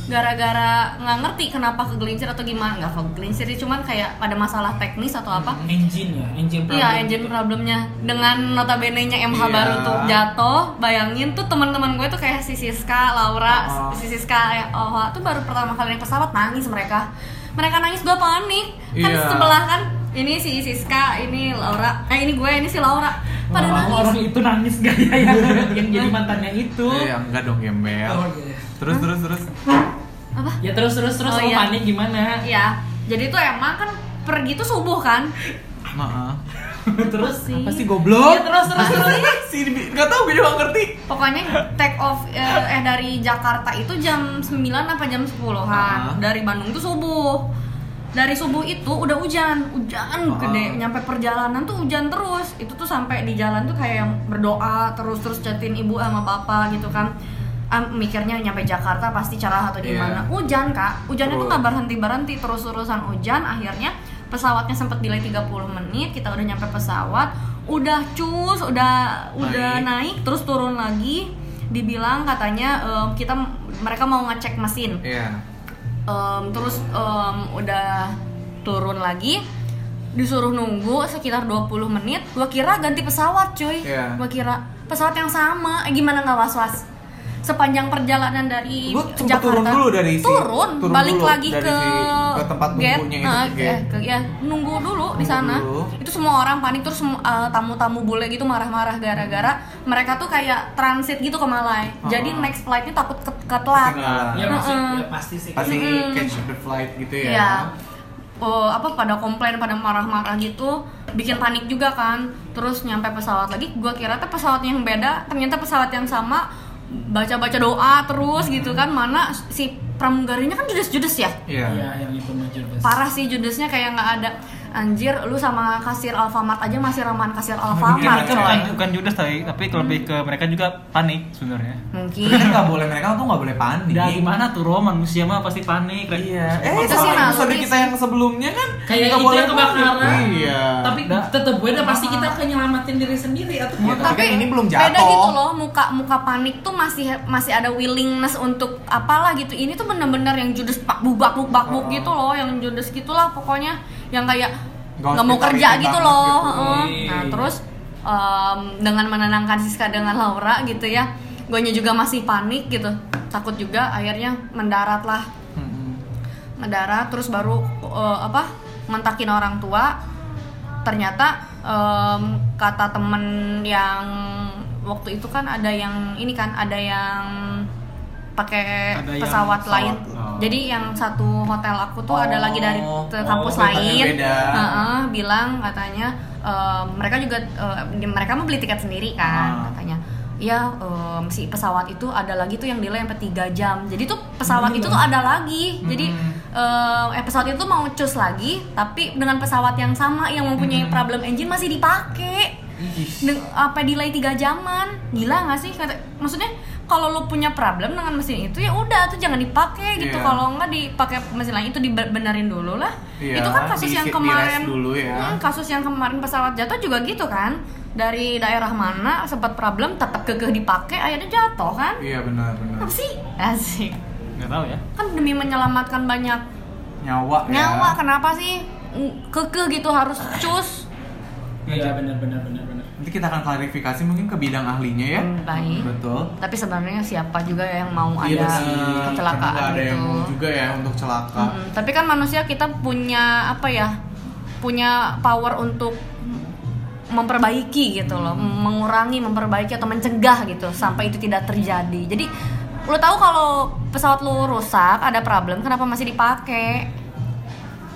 Gara-gara nggak ngerti kenapa kegelincir atau gimana nggak kegelincir sih, cuman kayak ada masalah teknis atau apa. engine ya engine problem Iya, engine problemnya dengan notabene-nya MH Iya. baru tuh jatuh, bayangin tuh teman-teman gue tuh kayak si Siska, Laura, Oh. si Siska, ya oh tuh baru pertama kali naik pesawat nangis mereka. Mereka nangis gue panik. Kan Iya. sebelah kan ini si Siska, ini Laura, eh ini gue, ini si Laura. Pada Wah, nangis. orang itu nangis gak ya yang, yang jadi mantannya itu Iya, enggak dong gembel. Oh, iya. Terus terus terus. Apa? Ya terus terus terus Oh, iya. panik gimana? Iya. Jadi tuh emang kan pergi tuh subuh kan? Maaf. terus Sih. Apa sih goblok? Iya, terus, terus, terus. si enggak tahu gue juga nggak ngerti. Pokoknya take off eh, eh, dari Jakarta itu jam 9 apa jam 10-an. Ah. Dari Bandung tuh subuh. Dari subuh itu udah hujan, hujan Ah. gede. Nyampe perjalanan tuh hujan terus. Itu tuh sampai di jalan tuh kayak yang berdoa terus terus chatin ibu sama bapak gitu kan. Ah, mikirnya nyampe Jakarta pasti cerah atau gimana. Iya. Hujan, Kak. Hujannya tuh Terus. nggak berhenti-berhenti terus-terusan hujan. Akhirnya pesawatnya sempat delay 30 menit. Kita udah nyampe pesawat, udah cus, udah udah Naik. naik terus turun lagi dibilang katanya em, kita mereka mau ngecek mesin Iya. Em, terus em, udah turun lagi disuruh nunggu sekitar 20 menit gua kira ganti pesawat cuy Iya. gua kira pesawat yang sama eh, gimana nggak was was sepanjang perjalanan dari Lu sempet turun dulu dari si- turun, turun balik dulu lagi dari ke si- ke tempat gate. nunggunya itu, Nah, ke ke- ya, nunggu dulu di Nunggu sana dulu. itu semua orang panik terus eh, tamu-tamu bule gitu marah-marah gara-gara mereka tuh kayak transit gitu ke Malai jadi Oh. next flightnya takut ke, ketelat. Ya maksud Heeh. ya pasti sih. pasti Mm-mm. catch the flight gitu ya Iya. Oh, apa pada komplain pada marah-marah gitu bikin panik juga kan terus nyampe pesawat lagi gua kira tuh pesawat yang beda ternyata pesawat yang sama baca-baca doa terus gitu kan mana si pramugarinya kan judes-judes ya? Iya. Iya, yang itu maju parah sih judesnya kayak nggak ada. Anjir lu sama kasir Alfamart aja masih ramahan kasir Iya, Alfamart mereka bukan, bukan judes tapi tapi lebih ke mereka juga panik sebenarnya. Mungkin. Kan nggak boleh mereka tuh nggak boleh panik. Dari mana tuh Ro manusia mah pasti panik iya. Eh Itu sih episode kita yang sebelumnya kan kayak nggak itu boleh kebakaran iya. Tapi Dah. tetep gue udah pasti kita akan nyelamatin diri sendiri atau Iya, kita tapi ini belum beda jatuh. gitu loh muka muka panik tuh masih masih ada willingness untuk apalah gitu. Ini tuh bener-bener yang judes pak bubak bubak buk Oh. gitu loh yang judes gitulah pokoknya yang kayak Nggak mau kerja gitu loh gitu. nah terus em, dengan menenangkan Siska dengan Laura gitu ya gue juga masih panik gitu takut juga akhirnya mendarat lah mendarat terus baru eh, apa ngentakin orang tua ternyata em, kata temen yang waktu itu kan ada yang ini kan ada yang pakai pesawat, pesawat, lain oh. jadi yang satu hotel aku tuh ada lagi dari Oh, oh, kampus tempatnya lain beda. Heeh, bilang katanya em, mereka juga eh, mereka mau beli tiket sendiri kan Ah. katanya ya em, si pesawat itu ada lagi tuh yang delay sampai 3 jam jadi tuh pesawat Hmm. itu tuh ada lagi jadi Hmm. eh, eh, pesawat itu mau cus lagi tapi dengan pesawat yang sama yang mempunyai Hmm. problem engine masih dipakai apa delay 3 jaman gila nggak sih maksudnya kalau lu punya problem dengan mesin itu ya udah tuh jangan dipakai gitu. Iya. kalau nggak dipakai mesin lain itu dibenerin dulu lah. Iya, itu kan kasus di- yang kemarin. dulu ya. Hmm, kasus yang kemarin pesawat jatuh juga gitu kan. Dari daerah mana sempat problem tetap kekeh dipakai akhirnya jatuh kan? Iya benar benar. Apa sih? Asik. Nggak tahu ya. Kan demi menyelamatkan banyak nyawa ya. nyawa kenapa sih? Kekeh gitu harus cus. Iya benar benar benar benar nanti kita akan klarifikasi mungkin ke bidang ahlinya ya. Hmm, baik. betul. Tapi sebenarnya siapa juga yang mau Iya ada kecelakaan ada yang mau juga ya untuk celaka. Mm-mm. tapi kan manusia kita punya apa ya punya power untuk memperbaiki gitu loh. Mengurangi memperbaiki atau mencegah gitu sampai itu tidak terjadi. Jadi lo tahu kalau pesawat lo rusak ada problem kenapa masih dipakai?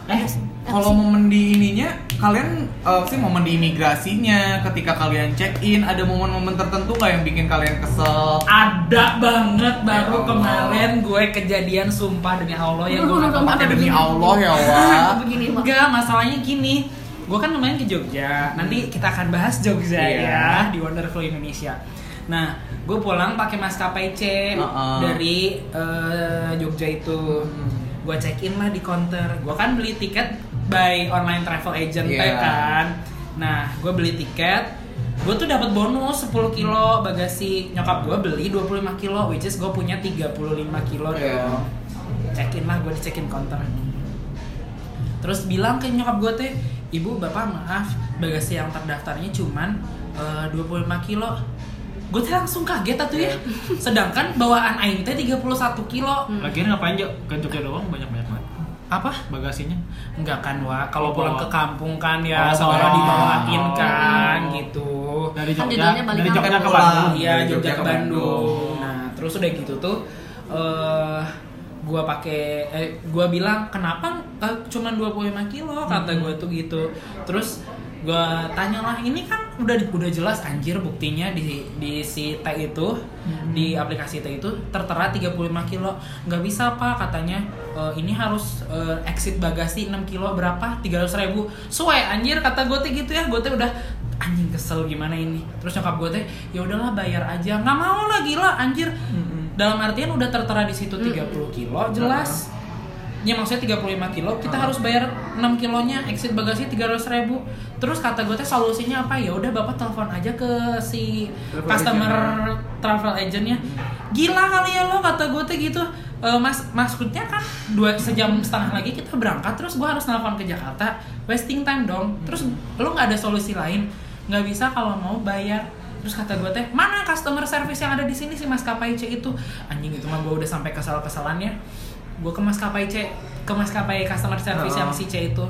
Eh, kalau momen di ininya, kalian eh, sih momen di imigrasinya, ketika kalian check in, ada momen-momen tertentu nggak yang bikin kalian kesel? ada banget baru Ya kemarin gue kejadian sumpah demi Allah ya gue Ya demi Allah ya Allah. Enggak, masalahnya gini Gue kan lumayan ke Jogja Nanti kita akan bahas Jogja Iya. ya Di Wonderful Indonesia Nah, gue pulang pakai maskapai C Uh-uh. Dari eh, Jogja itu Hmm. Gue check in lah di counter Gue kan beli tiket by online travel agent Iya. kan. Nah, gue beli tiket. Gue tuh dapat bonus 10 kilo bagasi. Nyokap gue beli 25 kilo which is gue punya 35 kilo Iya. dong. Check in lah gue di check in counter terus bilang ke nyokap gue teh ibu bapak maaf bagasi yang terdaftarnya cuman eh, 25 kilo. Gue teh langsung kaget tuh ya. Sedangkan bawaan aing teh 31 kilo. Lagian ngapain Jo? ke Jogja doang banyak banyak apa bagasinya enggak kan wa kalau Oh, pulang bawa. ke kampung kan ya Oh, saudara bawa. dibawain kan Oh. gitu dari Kan Jogja balik dari. Jogja ke. Bandung Iya Jogja, Jogja ke Bandung. Nah terus udah gitu tuh, eh gua pakai, eh gua bilang kenapa eh, cuman 25 kilo kata gua tuh gitu. Terus gua tanya lah ini kan udah udah jelas anjir buktinya di di si T itu di aplikasi T itu tertera 35 kilo. Nggak bisa pak katanya. "Eh, ini harus eh, exit bagasi 6 kilo berapa? 300 ribu. Suwe anjir kata gue tuh gitu ya. Gue tuh udah anjing kesel gimana ini. Terus nyokap gue teh ya udahlah bayar aja. Nggak mau lah gila anjir dalam artian udah tertera di situ 30 kilo jelas ya maksudnya 35 kilo kita harus bayar 6 kilonya exit bagasi 300 ribu. Terus kata gue teh solusinya apa? Ya udah bapak telepon aja ke si Travel customer agent. travel agentnya. Gila kali ya lo kata gue teh gitu. Eh, mas maksudnya kan dua sejam setengah lagi kita berangkat terus gue harus nelfon ke Jakarta wasting time dong. Terus lo nggak ada solusi lain? Nggak bisa kalau mau bayar. Terus kata gue teh mana customer service yang ada di sini si maskapai C itu? Anjing itu mah gue udah sampai kesal kesalannya gue ke maskapai C ke maskapai customer service yang si C itu.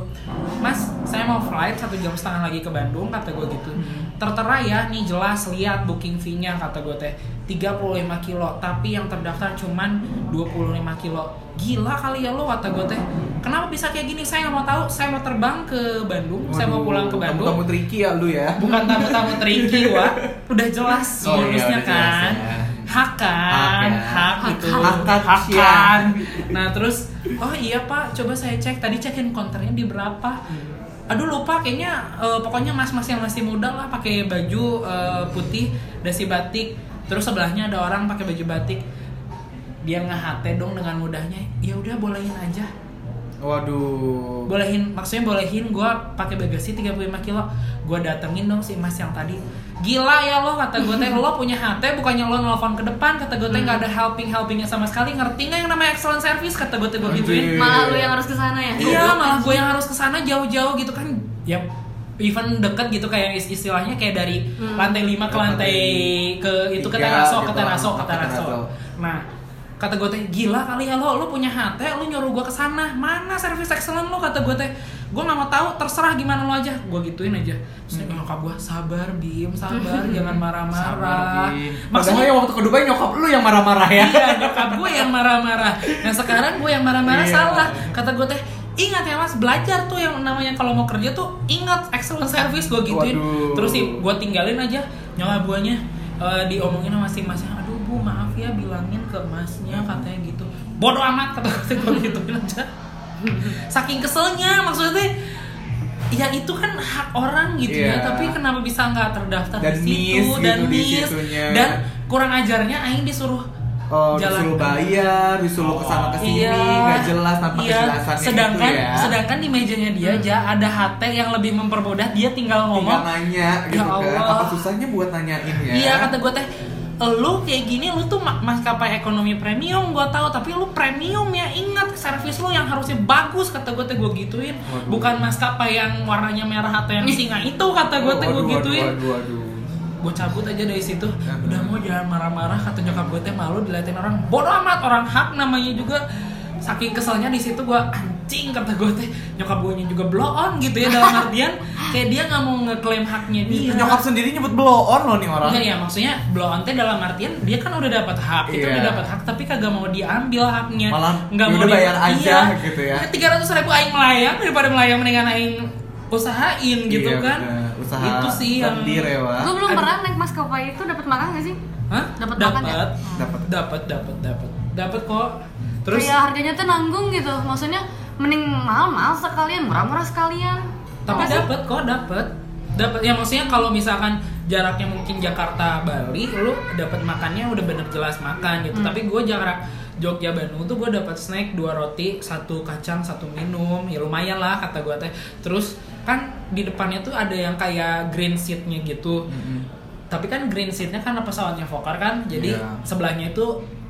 Mas saya mau flight satu jam setengah lagi ke Bandung kata gue gitu. Tertera ya nih jelas lihat booking fee-nya kata gue teh. 35 kilo tapi yang terdaftar cuman 25 kilo. Gila kali ya lo kata gue teh. Kenapa bisa kayak gini? Saya nggak mau tahu. Saya mau terbang ke Bandung saya mau pulang ke Bandung. Kamu tricky ya lu ya. bukan tamu-tamu tricky wa udah jelas Oh, iya, bonusnya jelas kan. ya. Hak kan? Hak ya. hak gitu. Hak kan, hak ya. kan? Nah terus oh iya pak. Coba saya cek. Tadi cekin konternya di berapa? Aduh lupa. Kayaknya eh, pokoknya mas-mas yang masih muda lah pakai baju eh, putih dasi batik. Terus sebelahnya ada orang pakai baju batik. Dia ngehate dong dengan mudahnya. Ya udah bolehin aja Waduh. bolehin maksudnya bolehin gue pakai bagasi 35 kilo. Gue datengin dong si mas yang tadi. Gila ya lo kata gue teh. Lo punya HT bukannya lo nelfon ke depan. Kata gue teh nggak ada helping helpingnya sama sekali. Ngerti nggak yang namanya excellent service? Kata gue teh gue gituin malah lu yang harus ke sana ya? Iya malah gue yang harus ke sana jauh-jauh gitu kan. Ya even deket gitu kayak is- istilahnya kayak dari Hmm. lantai 5 ke lantai ke itu ke teraso ke gitu. teraso ke Ke teraso. nah kata gue teh gila kali ya lo lo punya HT lo nyuruh gue ke sana mana service excellent lo? Kata gue teh. Gue nggak mau tahu terserah gimana lo aja. Gue gituin aja. Terus Hmm. nyokap gue sabar bim sabar jangan marah-marah. Maksudnya yang waktu ke Dubai nyokap lu yang marah-marah ya. iya nyokap gue yang marah-marah. Nah sekarang gue yang marah-marah Iya. salah. Kata gue teh ingat ya mas belajar tuh yang namanya kalau mau kerja tuh ingat excellent service. Gue gituin. Waduh. terus sih gue tinggalin aja nyokap guanya eh, diomongin sama si masnya bu maaf ya bilangin ke masnya katanya gitu bodoh amat kata gue gituin aja saking keselnya maksudnya ya itu kan hak orang gitu ya Iya. tapi kenapa bisa nggak terdaftar Dan di situ miss dan gitu di miss situnya. dan kurang ajarnya Aing disuruh Oh, Jalan. disuruh bayar, disuruh ke sana ke sini, Iya. nggak jelas tanpa Iya. kejelasannya sedangkan gitu ya. sedangkan di mejanya dia aja ada HT yang lebih mempermudah dia tinggal Tinggal ngomong nanya gitu Ya kan. Allah. Apa susahnya buat nanyain ya? iya kata gue teh lu kayak gini lu tuh ma- maskapai ekonomi premium gue tahu tapi lu premium ya ingat servis lu yang harusnya bagus kata gue teh gue gituin Waduh. bukan maskapai yang warnanya merah atau yang singa itu kata gue teh gue gituin Waduh, waduh, waduh. gue cabut aja dari situ Hmm. udah mau jangan marah-marah kata nyokap gue teh malu diliatin orang bodoh amat orang hak namanya juga saking keselnya di situ gue anjing kata gue teh nyokap gue juga blow on gitu ya dalam artian kayak dia nggak mau ngeklaim haknya dia Nyokap sendiri nyebut blow on loh nih orang. Enggak ya maksudnya blow on teh dalam artian dia kan udah dapat hak itu Iya. udah dapat hak tapi kagak mau diambil haknya Malah, nggak ya mau bayar aja iya. gitu ya. tiga ratus ribu aing melayang daripada melayang mendingan aing usahain gitu Iya, kan bener. Usaha itu sih yang lendir ya. Gue belum pernah naik maskapai itu dapat makan gak sih? Hah? Dapat makan ya? dapat Dapat. dapat dapat dapat dapat kok terus Kayak harganya tuh nanggung gitu. Maksudnya mending mahal-mahal sekalian, murah-murah sekalian. tapi dapat kok dapat dapat ya maksudnya kalau misalkan jaraknya mungkin Jakarta Bali lu dapat makannya udah bener jelas makan gitu Hmm. tapi gue jarak Jogja Bandung tuh gue dapat snack dua roti satu kacang satu minum ya lumayan lah kata gue teh terus kan di depannya tuh ada yang kayak green seatnya gitu Mm-mm. tapi kan green seatnya kan pesawatnya Fokker kan jadi Iya. sebelahnya itu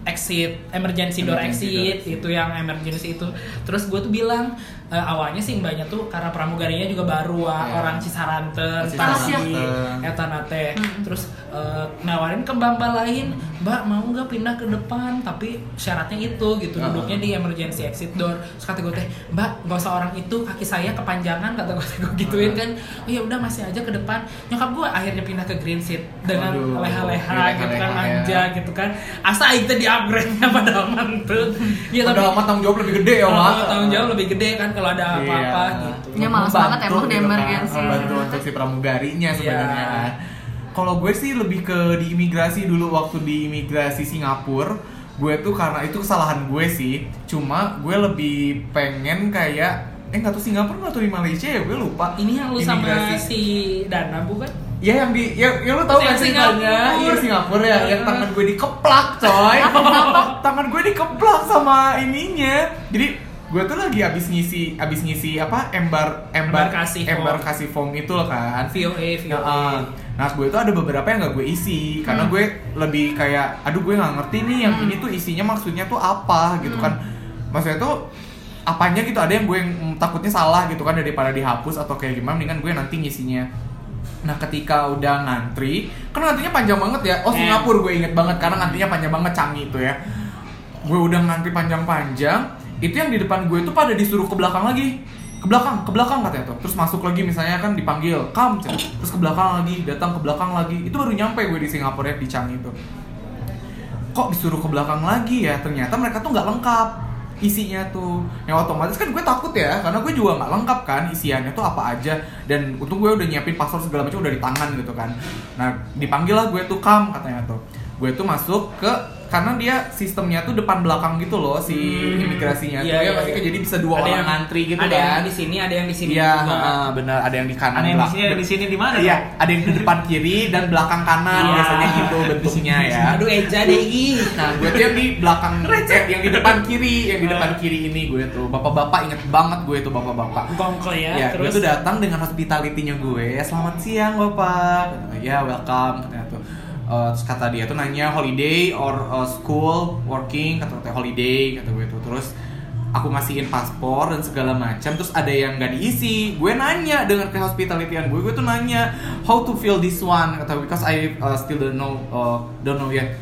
exit emergency door Emergency door exit exit. itu yang emergency itu terus gue tuh bilang eh, awalnya sih mbaknya tuh karena pramugarinya juga baru ah, Iya. orang Cisaranten Cisaranten. tadi etana teh Hmm. terus eh, nawarin ke mbak mbak lain mbak mau nggak pindah ke depan tapi syaratnya itu gitu Ah. duduknya di emergency exit door terus kata gue teh mbak gak usah orang itu kaki saya kepanjangan kata gue gue gituin kan oh ya udah masih aja ke depan nyokap gue akhirnya pindah ke green seat dengan leha-leha gitu kan ya. manja gitu kan asa itu di upgrade nya pada mantut ya tapi tanggung jawab lebih gede ya, Wak. tanggung jawab lebih gede kan kalau ada apa-apa Iya. gitu Ya, males banget emang di gitu kan, emergency. membantu untuk si pramugarinya sebenarnya Iya. kan. Kalau gue sih lebih ke di imigrasi dulu waktu di imigrasi Singapura gue tuh karena itu kesalahan gue sih cuma gue lebih pengen kayak eh nggak tuh Singapura nggak tuh di Malaysia ya gue lupa ini yang lu sama Imigrasi. si Dana bukan Ya yang di ya, ya lu tahu kan ceritanya Singapura. Iya Singapura ya yang tangan gue dikeplak coy tangan gue dikeplak sama ininya jadi gue tuh lagi abis ngisi abis ngisi apa embar embar Embarkasi form. embarkasi form itu loh kan VOA Nah, VOA uh, nah gue itu ada beberapa yang gak gue isi karena Hmm. gue lebih kayak aduh gue nggak ngerti nih yang Hmm. ini tuh isinya maksudnya tuh apa gitu Hmm. kan maksudnya tuh apanya gitu ada yang gue yang takutnya salah gitu kan daripada dihapus atau kayak gimana mendingan gue nanti ngisinya Nah ketika udah ngantri, kan ngantrinya panjang banget ya. Oh Eh. Singapura gue inget banget karena ngantrinya panjang banget canggih itu ya. Gue udah ngantri panjang-panjang, itu yang di depan gue itu pada disuruh ke belakang lagi. Ke belakang, ke belakang katanya tuh. Terus masuk lagi misalnya kan dipanggil, kam, Cen." terus ke belakang lagi, datang ke belakang lagi. Itu baru nyampe gue di Singapura ya di Changi itu. Kok disuruh ke belakang lagi ya? Ternyata mereka tuh nggak lengkap isinya tuh yang otomatis kan gue takut ya karena gue juga nggak lengkap kan isiannya tuh apa aja dan untung gue udah nyiapin password segala macam udah di tangan gitu kan nah dipanggil lah gue tuh kam katanya tuh gue tuh masuk ke karena dia sistemnya tuh depan belakang gitu loh si Hmm. imigrasinya Iya, tuh ya iya, pasti iya. jadi bisa dua Ada orang yang- ngantri gitu ada kan yang di sini ada yang di sini iya heeh, bener ada yang di kanan Ada yang di sini, ada di sini di mana? iya ada yang di depan kiri dan belakang kanan Iya. biasanya gitu bentuknya ya aduh Eja deh. Nah, gue tuh yang di belakang, eh, yang di depan kiri, yang di depan kiri ini gue tuh. Bapak-bapak inget banget gue tuh bapak-bapak. Bongko ya, Ya, gue terus tuh datang dengan hospitality-nya gue. Selamat siang, Bapak. Ya, welcome tuh. Eh, terus kata dia tuh nanya holiday or uh, school, working, kata katanya holiday, kata gue tuh. Terus aku ngasihin paspor dan segala macam terus ada yang nggak diisi. Gue nanya dengan ke hospitalityan gue gue tuh nanya how to fill this one? Kata because I uh, still don't know uh, don't know yet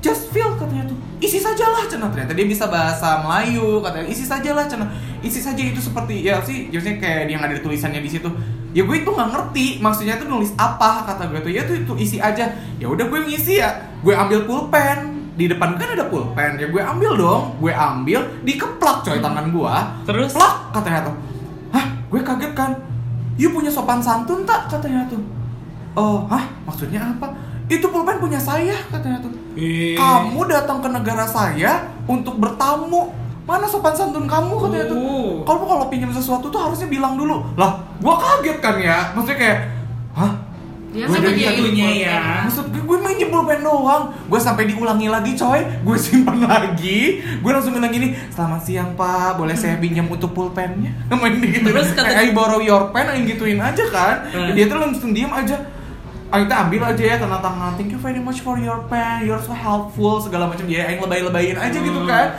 just fill katanya tuh. Isi sajalah cina. Ternyata dia bisa bahasa Melayu katanya. Isi sajalah cina. Isi saja itu seperti ya sih biasanya kayak yang ada tulisannya di situ. Ya gue itu nggak ngerti maksudnya tuh nulis apa kata gue tuh. Ya tuh itu isi aja. Ya udah gue ngisi ya. Gue ambil pulpen. Di depan kan ada pulpen. Ya gue ambil dong. Gue ambil dikeplak coy tangan gue. Terus? plak katanya tuh. Hah gue kaget kan. You punya sopan santun tak katanya tuh. Oh hah maksudnya apa itu pulpen punya saya katanya tuh. Ih. kamu datang ke negara saya untuk bertamu. Mana sopan santun kamu katanya tuh. Oh. kamu kalau pinjam sesuatu tuh harusnya bilang dulu lah gua kaget kan ya? Maksudnya kayak hah? Dia dari dia Satunya ya. Maksud gue, gue minjem pulpen doang. Gue sampai diulangi lagi coy. Gue simpan lagi. Gue langsung bilang gini Selamat siang pak. Boleh saya pinjam untuk pulpennya? Main gitu Terus kata- Kayak I borrow your pen Yang gituin aja kan? Hmm. Dia tuh langsung diem aja Ah, kita ambil aja ya tanda tangan. Thank you very much for your pen. You're so helpful Segala macam. Ya yang lebay-lebayin aja gitu Hmm. kan.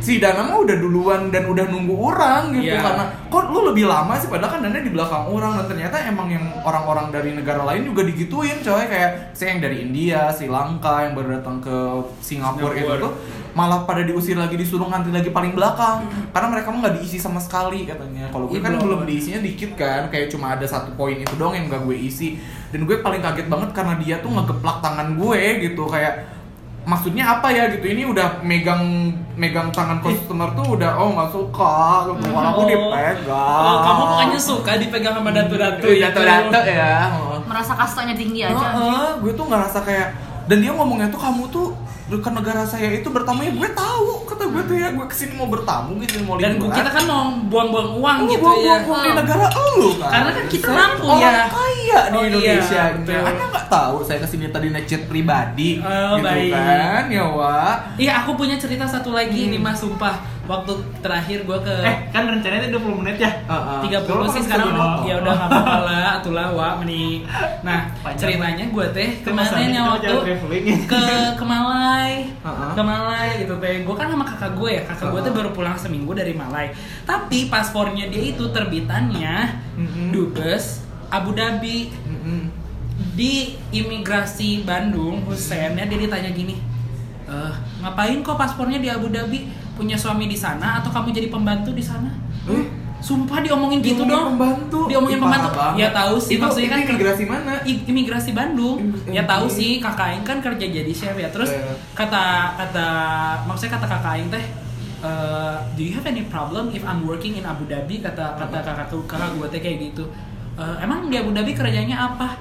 Si Dana mah udah duluan dan udah nunggu orang gitu Iya. karena kok lu lebih lama sih? Padahal kan Dana di belakang orang dan ternyata emang yang orang-orang dari negara lain juga digituin coy. Kayak saya yang dari India, Sri Lanka yang baru datang ke Singapura, Singapura. itu tuh malah pada diusir lagi disuruh ngantri lagi paling belakang. Karena mereka mah nggak diisi sama sekali katanya. Kalau gue Iya, kan belum. diisinya dikit kan kayak cuma ada satu poin itu doang yang gak gue isi. Dan gue paling kaget banget karena dia tuh ngegeplak tangan gue gitu. Kayak maksudnya apa ya? gitu. Ini udah megang megang tangan customer tuh udah oh nggak suka. Gitu. Kalau aku Oh. dipegang. Oh, kamu bukannya suka dipegang sama datu-datu Tuh, datu-datu ya. Merasa kastanya tinggi aja. Heeh, gue tuh ngerasa kayak dan dia ngomongnya tuh kamu tuh ke negara saya itu bertamu ya gue tahu kata gue tuh ya gue ke sini mau bertamu gitu mau Dan liburan. kita kan mau buang-buang uang Lu gitu buang-buang ya. uang di negara lu kan Karena kan kita mampu ya. kaya di Oh, iya, Indonesia betul. anda nggak tahu saya ke sini tadi naik jet pribadi Oh, gitu baik. kan ya Wak Iya, aku punya cerita satu lagi Hmm. nih Mas sumpah. Waktu terakhir gue ke Eh, kan rencananya 20 menit ya? 30 Kalau sih kan sekarang udah ya udah nggak apa-apa lah atulah wa meni nah Panjang. ceritanya gue teh kemarin yang waktu ke ke. Ke Malai gitu teh gue kan sama kakak gue ya. Kakak gue tuh baru pulang seminggu dari Malai. Tapi paspornya dia itu terbitannya Mm-mm. dubes Abu Dhabi. Mm-mm. di imigrasi Bandung Husennya dia ditanya gini eh ngapain kok paspornya di Abu Dhabi? Punya suami di sana atau kamu jadi pembantu di sana? Eh? Sumpah diomongin gitu dong. pembantu. Diomongin Ih, pembantu. parah banget. ya tahu sih Itu- maksudnya itu kan imigrasi mana? Imigrasi Bandung. Im- ya tahu sih kakak Aing kan kerja jadi chef ya. Terus Iya. kata kata maksudnya kata kakak Aing teh eh, do you have any problem if I'm working in Abu Dhabi? Kata kata kakak tuh kakak gue teh kayak gitu. "Eh, emang di Abu Dhabi kerjanya apa?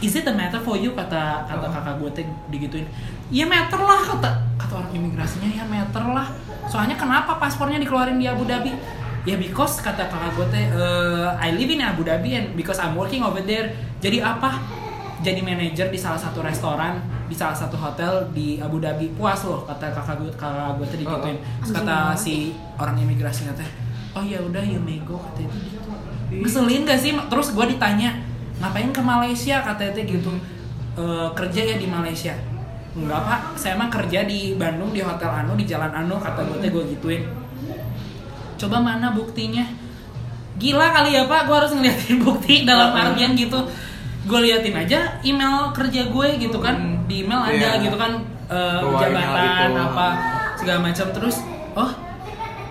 Is it a matter for you? Kata kata kakak gue teh digituin. Ya matter lah kata kata orang imigrasinya. Ya matter lah. Soalnya kenapa paspornya dikeluarin di Abu Dhabi ya because kata kakak gue teh "Eh, I live in Abu Dhabi and because I'm working over there jadi apa? Jadi manajer di salah satu restoran di salah satu hotel di Abu Dhabi. Puas loh kata kakak gue kakak gue teh digituin Terus kata si orang imigrasinya teh oh ya udah you may go kata itu gitu. Ngeselin gak sih? Terus gue ditanya ngapain ke Malaysia? kata itu gitu. "Eh, kerja ya di Malaysia. Enggak pak. Saya mah kerja di Bandung di hotel Anu di Jalan Anu kata gue teh gue gituin coba mana buktinya gila kali ya pak gue harus ngeliatin bukti dalam artian gitu gue liatin aja email kerja gue gitu kan Hmm. di email ada Iya. gitu kan Bawa jabatan gitu. apa segala macam terus oh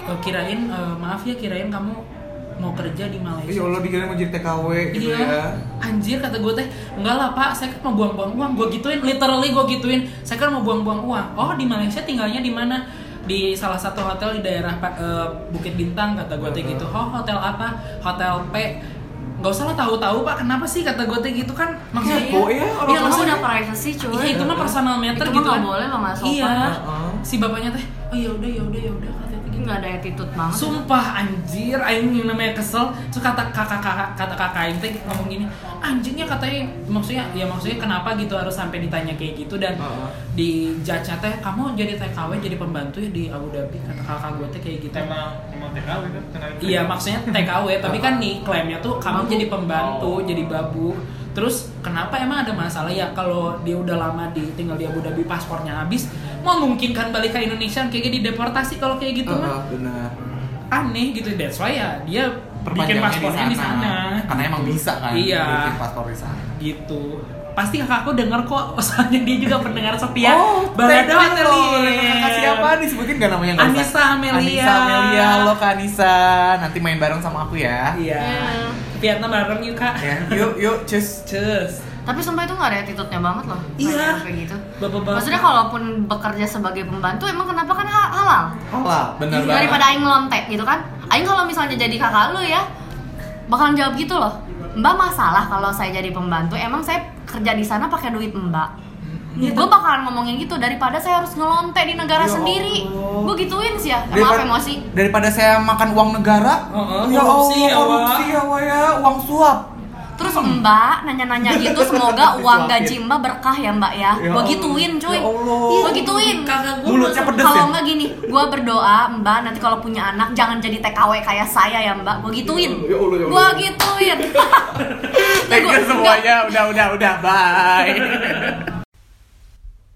eh, kirain eh, maaf ya kirain kamu mau kerja di Ya Malaysia Allah dikira mau jadi TKW gitu iya, ya. anjir kata gue teh enggak lah pak, saya kan mau buang-buang uang, gue gituin, literally gue gituin, saya kan mau buang-buang uang. Oh di Malaysia tinggalnya di mana? Di salah satu hotel di daerah eh, Bukit Bintang kata gue teh gitu. Oh hotel apa? Hotel P. Gak usah lah tahu-tahu pak, kenapa sih kata gue teh gitu kan? Maksudnya Kepo ya orang Iya, Itu maksudnya udah privacy cuy. Iya itu mah personal matter Itu gitu nggak kan. boleh loh, nggak sopan. Iya. Si bapaknya teh, oh ya udah ya udah ya udah nggak ada attitude banget. Sumpah anjir, aing yang namanya kesel. Terus kata kakak kakak kata kakak aing teh ngomong gini, anjingnya katanya maksudnya ya maksudnya kenapa gitu harus sampai ditanya kayak gitu dan Heeh. di judge teh kamu jadi TKW jadi pembantu ya di Abu Dhabi kata kakak gue teh kayak gitu. emang emang TKW kan kenalin Iya maksudnya TKW tapi kan nih klaimnya tuh kamu Babu. jadi pembantu jadi babu terus kenapa emang ada masalah ya kalau dia udah lama di tinggal di Abu Dhabi paspornya habis mau mungkin kan balik ke Indonesia kayak dideportasi kalau kayak gitu mah Heeh, benar. aneh gitu that's why ya dia bikin paspornya di sana, Karena emang bisa kan Iya. bikin paspor di sana. gitu pasti kakakku denger kok soalnya dia juga pendengar setia Oh, Balado thank you loh. Atelier. Kakak siapa? Disebutin gak namanya? Usah. Anissa Amelia. Anissa Amelia. Halo Kak Anissa. Nanti main bareng sama aku ya. iya Iya. Vietnam bareng yuk kak Ya, yuk, yuk, cus. cus Tapi sumpah itu nggak ada attitude-nya banget loh. Iya. Kayak gitu. bapak-bapak Maksudnya kalaupun bekerja sebagai pembantu emang kenapa kan ha- halal? Halal, bener banget. Daripada aing lontek gitu kan. Aing kalau misalnya jadi kakak lu ya bakalan jawab gitu loh. Mbak masalah kalau saya jadi pembantu, emang saya kerja di sana pakai duit Mbak. Iya, gue bakalan ngomongin gitu daripada saya harus ngelontek di negara Ya sendiri. Gue gituin sih ya. Maaf Daripada- emosi. Daripada saya makan uang negara, Heeh, ya korupsi Allah, ya, korupsi ya, ya, uang suap. Terus Mbak nanya-nanya gitu semoga uang gaji Mbak berkah ya Mbak ya. Ya Gue gituin cuy. Ya Allah. Gue gituin. Mulutnya pedes Kalau ya? enggak gini, gue berdoa Mbak nanti kalau punya anak jangan jadi TKW kayak saya ya Mbak. Gue gituin. Ya Allah, ya Allah. Gue gituin. Thank you Gua- semuanya. Udah, udah, udah. Bye.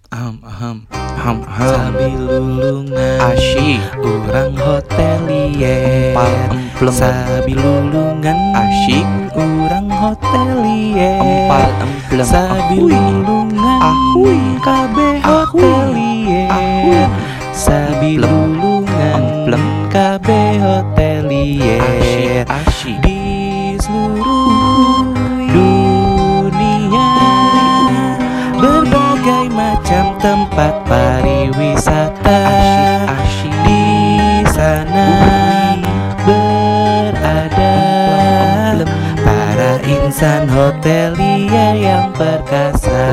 Aham, aham, aham, aham. Sambil lulungan asyik. Orang hotelier Empal emplem Sambil lulungan asyik. Orang hotelier Empal emplem Sambil lulungan ahui. Kabe hotelier ahui. Sambil lulungan emplem. Kabe hotelier asyik, asyik macam tempat pariwisata. Di sana berada Para insan hotelier yang perkasa